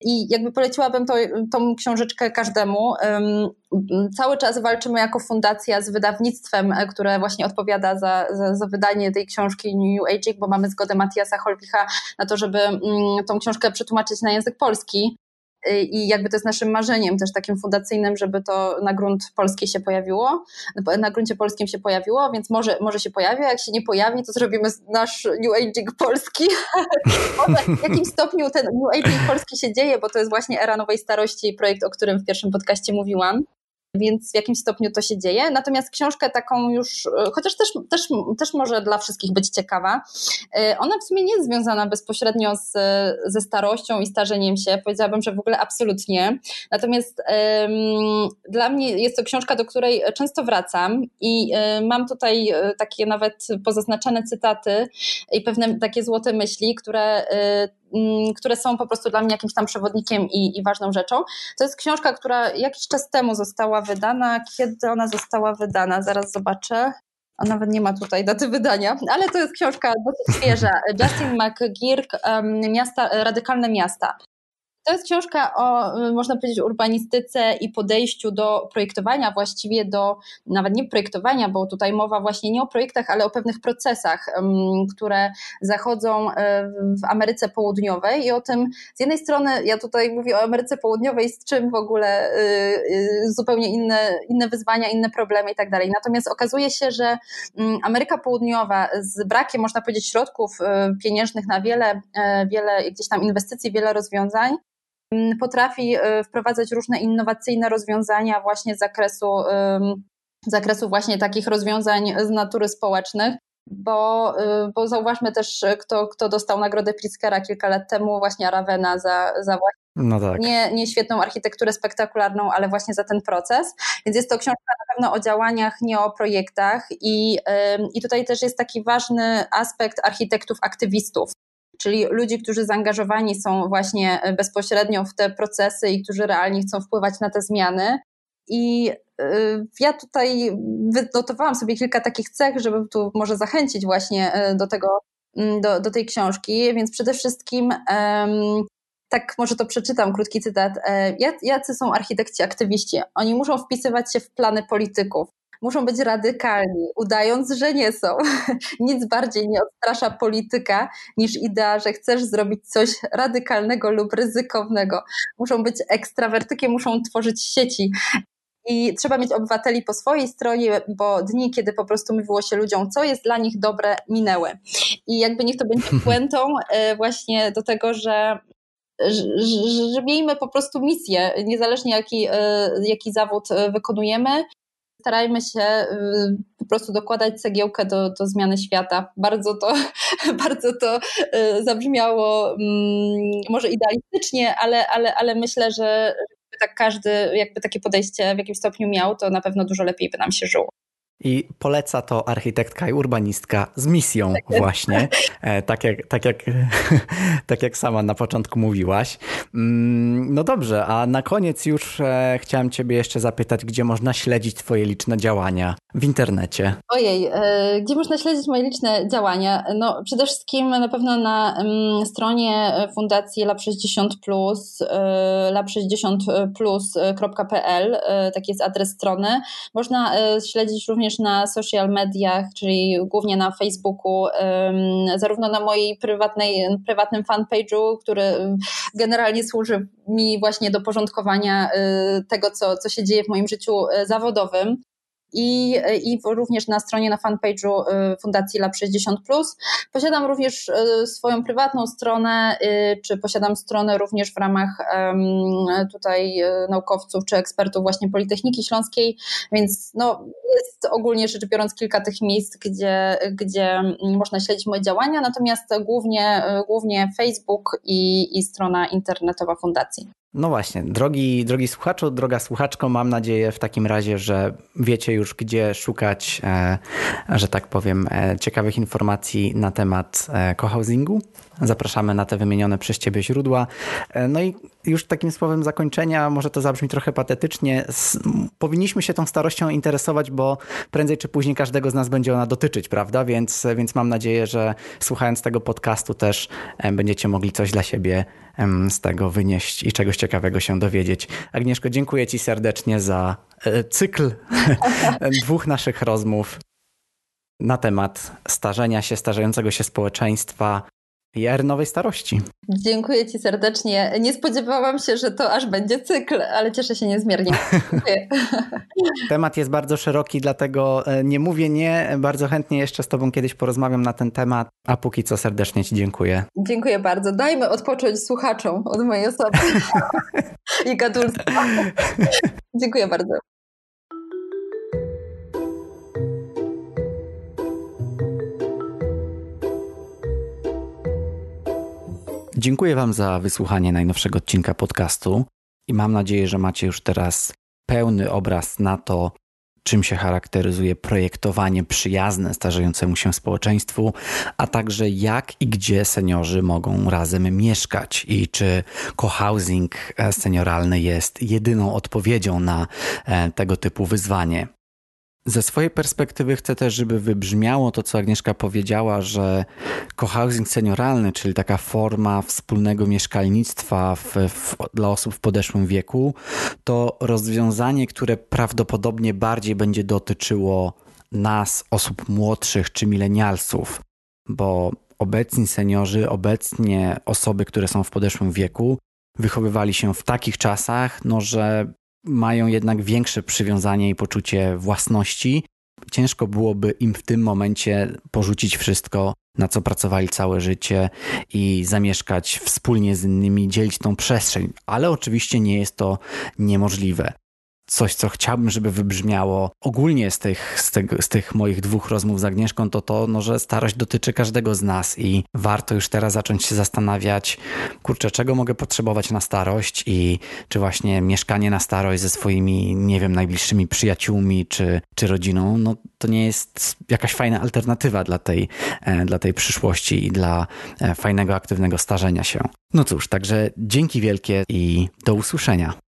I jakby poleciłabym to, tą książeczkę każdemu. Cały czas walczymy jako fundacja z wydawnictwem, e, które właśnie odpowiada za, za, za wydanie tej książki New Aging, bo mamy zgodę Matiasa Holwicha na to, żeby mm, tą książkę przetłumaczyć na język polski. Y, i jakby to jest naszym marzeniem też takim fundacyjnym, żeby to na grunt polski się pojawiło, na gruncie polskim się pojawiło, więc może, może się pojawi, a jak się nie pojawi, to zrobimy nasz New Aging polski. w jakim stopniu ten New Aging polski się dzieje, bo to jest właśnie era nowej starości, projekt, o którym w pierwszym podcaście mówiłam więc w jakimś stopniu to się dzieje. Natomiast książkę taką już, e, chociaż też, też, też może dla wszystkich być ciekawa, e, ona w sumie nie jest związana bezpośrednio z, ze starością i starzeniem się. Powiedziałabym, że w ogóle absolutnie. Natomiast um, dla mnie jest to książka, do której często wracam i um, mam tutaj takie nawet pozaznaczane cytaty i pewne takie złote myśli, które Mm, które są po prostu dla mnie jakimś tam przewodnikiem i, i, ważną rzeczą. To jest książka, która jakiś czas temu została wydana. Kiedy ona została wydana? Zaraz zobaczę. A nawet nie ma tutaj daty wydania, ale to jest książka dosyć świeża. Justin McGirk, miasta, Radykalne Miasta. To jest książka o, y, można powiedzieć, urbanistyce i podejściu do projektowania, właściwie do nawet nie projektowania, bo tutaj mowa właśnie nie o projektach, ale o pewnych procesach, które zachodzą y, w Ameryce Południowej i o tym, z jednej strony, ja tutaj mówię o Ameryce Południowej, z czym w ogóle y, zupełnie inne, inne wyzwania, inne problemy i tak dalej. Natomiast okazuje się, że Ameryka Południowa z brakiem, można powiedzieć, środków pieniężnych na wiele, wiele gdzieś tam inwestycji, wiele rozwiązań, potrafi y, wprowadzać różne innowacyjne rozwiązania właśnie z zakresu, z zakresu właśnie takich rozwiązań z natury społecznych. Bo, y, bo zauważmy też, kto, kto dostał nagrodę Pritzkera kilka lat temu, właśnie Ravena za, za właśnie no tak. nie, nie świetną architekturę spektakularną, ale właśnie za ten proces. Więc jest to książka na pewno o działaniach, nie o projektach. I, i tutaj też jest taki ważny aspekt architektów, aktywistów czyli ludzi, którzy zaangażowani są właśnie e, bezpośrednio w te procesy i którzy realnie chcą wpływać na te zmiany. I e, ja tutaj wynotowałam sobie kilka takich cech, żeby tu może zachęcić właśnie e, do tego, mm, do, do tej książki, więc przede wszystkim tak może to przeczytam, krótki cytat. Jacy są architekci aktywiści? Oni muszą wpisywać się w plany polityków muszą być radykalni, udając, że nie są. Nic bardziej nie odstrasza polityka niż idea, że chcesz zrobić coś radykalnego lub ryzykownego. Muszą być ekstrawertykiem, muszą tworzyć sieci. I trzeba mieć obywateli po swojej stronie, bo dni, kiedy po prostu mówiło się ludziom, co jest dla nich dobre, minęły. I jakby niech to będzie puentą e, właśnie do tego, że że, miejmy po prostu misję, niezależnie jaki, e, jaki zawód e, wykonujemy, starajmy się y, po prostu dokładać cegiełkę do, do zmiany świata. Bardzo to, bardzo to y, zabrzmiało mm, może idealistycznie, ale, ale, ale myślę, że tak każdy jakby takie podejście w jakimś stopniu miał, to na pewno dużo lepiej by nam się żyło. I poleca to architektka i urbanistka z misją tak właśnie, e, tak jak, tak, jak, tak jak sama na początku mówiłaś. Mm, no dobrze, a na koniec już e, chciałem ciebie jeszcze zapytać, gdzie można śledzić twoje liczne działania w internecie? Ojej, e, gdzie można śledzić moje liczne działania? No przede wszystkim na pewno na mm, stronie Fundacji Lab60+, lab60plus.pl, taki jest adres strony. Można śledzić również również na social mediach, czyli głównie na Facebooku, zarówno na mojej prywatnej, prywatnym fanpage'u, który generalnie służy mi właśnie do porządkowania y, tego, co, co się dzieje w moim życiu y, zawodowym i, i również na stronie, na fanpage'u y, Fundacji Lab 60+. Posiadam również y, swoją prywatną stronę, y, czy posiadam stronę również w ramach tutaj naukowców czy ekspertów właśnie Politechniki Śląskiej, więc no, jest ogólnie rzecz biorąc kilka tych miejsc, gdzie, gdzie można śledzić moje działania, natomiast głównie, głównie Facebook i, i strona internetowa Fundacji. No właśnie, drogi, drogi słuchaczu, droga słuchaczko, mam nadzieję w takim razie, że wiecie już, gdzie szukać, e, że tak powiem, e, ciekawych informacji na temat e, cohousingu. Zapraszamy na te wymienione przez Ciebie źródła. E, no i już takim słowem zakończenia, może to zabrzmi trochę patetycznie, powinniśmy się tą starością interesować, bo prędzej czy później każdego z nas będzie ona dotyczyć, prawda? Więc, więc mam nadzieję, że słuchając tego podcastu też będziecie mogli coś dla siebie z tego wynieść i czegoś ciekawego się dowiedzieć. Agnieszko, dziękuję Ci serdecznie za e, cykl dwóch naszych rozmów na temat starzenia się, starzejącego się społeczeństwa, PR nowej starości. Dziękuję Ci serdecznie. Nie spodziewałam się, że to aż będzie cykl, ale cieszę się niezmiernie. temat jest bardzo szeroki, dlatego e, nie mówię nie. Bardzo chętnie jeszcze z Tobą kiedyś porozmawiam na ten temat, a póki co serdecznie Ci dziękuję. Dziękuję bardzo. Dajmy odpocząć słuchaczom od mojej osoby i gadulstwa. dziękuję bardzo. Dziękuję Wam za wysłuchanie najnowszego odcinka podcastu i mam nadzieję, że macie już teraz pełny obraz na to, czym się charakteryzuje projektowanie przyjazne starzejącemu się społeczeństwu, a także jak i gdzie seniorzy mogą razem mieszkać i czy cohousing senioralny jest jedyną odpowiedzią na e, tego typu wyzwanie. Ze swojej perspektywy chcę też, żeby wybrzmiało to, co Agnieszka powiedziała, że cohousing senioralny, czyli taka forma wspólnego mieszkalnictwa w, w, dla osób w podeszłym wieku, to rozwiązanie, które prawdopodobnie bardziej będzie dotyczyło nas, osób młodszych czy milenialsów, bo obecni seniorzy, obecnie osoby, które są w podeszłym wieku, wychowywali się w takich czasach, no, że mają jednak większe przywiązanie i poczucie własności. Ciężko byłoby im w tym momencie porzucić wszystko, na co pracowali całe życie i zamieszkać wspólnie z innymi, dzielić tą przestrzeń, ale oczywiście nie jest to niemożliwe coś, co chciałbym, żeby wybrzmiało ogólnie z tych, z, tego, z tych moich dwóch rozmów z Agnieszką, to to, no, że starość dotyczy każdego z nas i warto już teraz zacząć się zastanawiać, kurczę, czego mogę potrzebować na starość i czy właśnie mieszkanie na starość ze swoimi, nie wiem, najbliższymi przyjaciółmi czy, czy rodziną, no to nie jest jakaś fajna alternatywa dla tej, e, dla tej przyszłości i dla e, fajnego, aktywnego starzenia się. No cóż, także dzięki wielkie i do usłyszenia.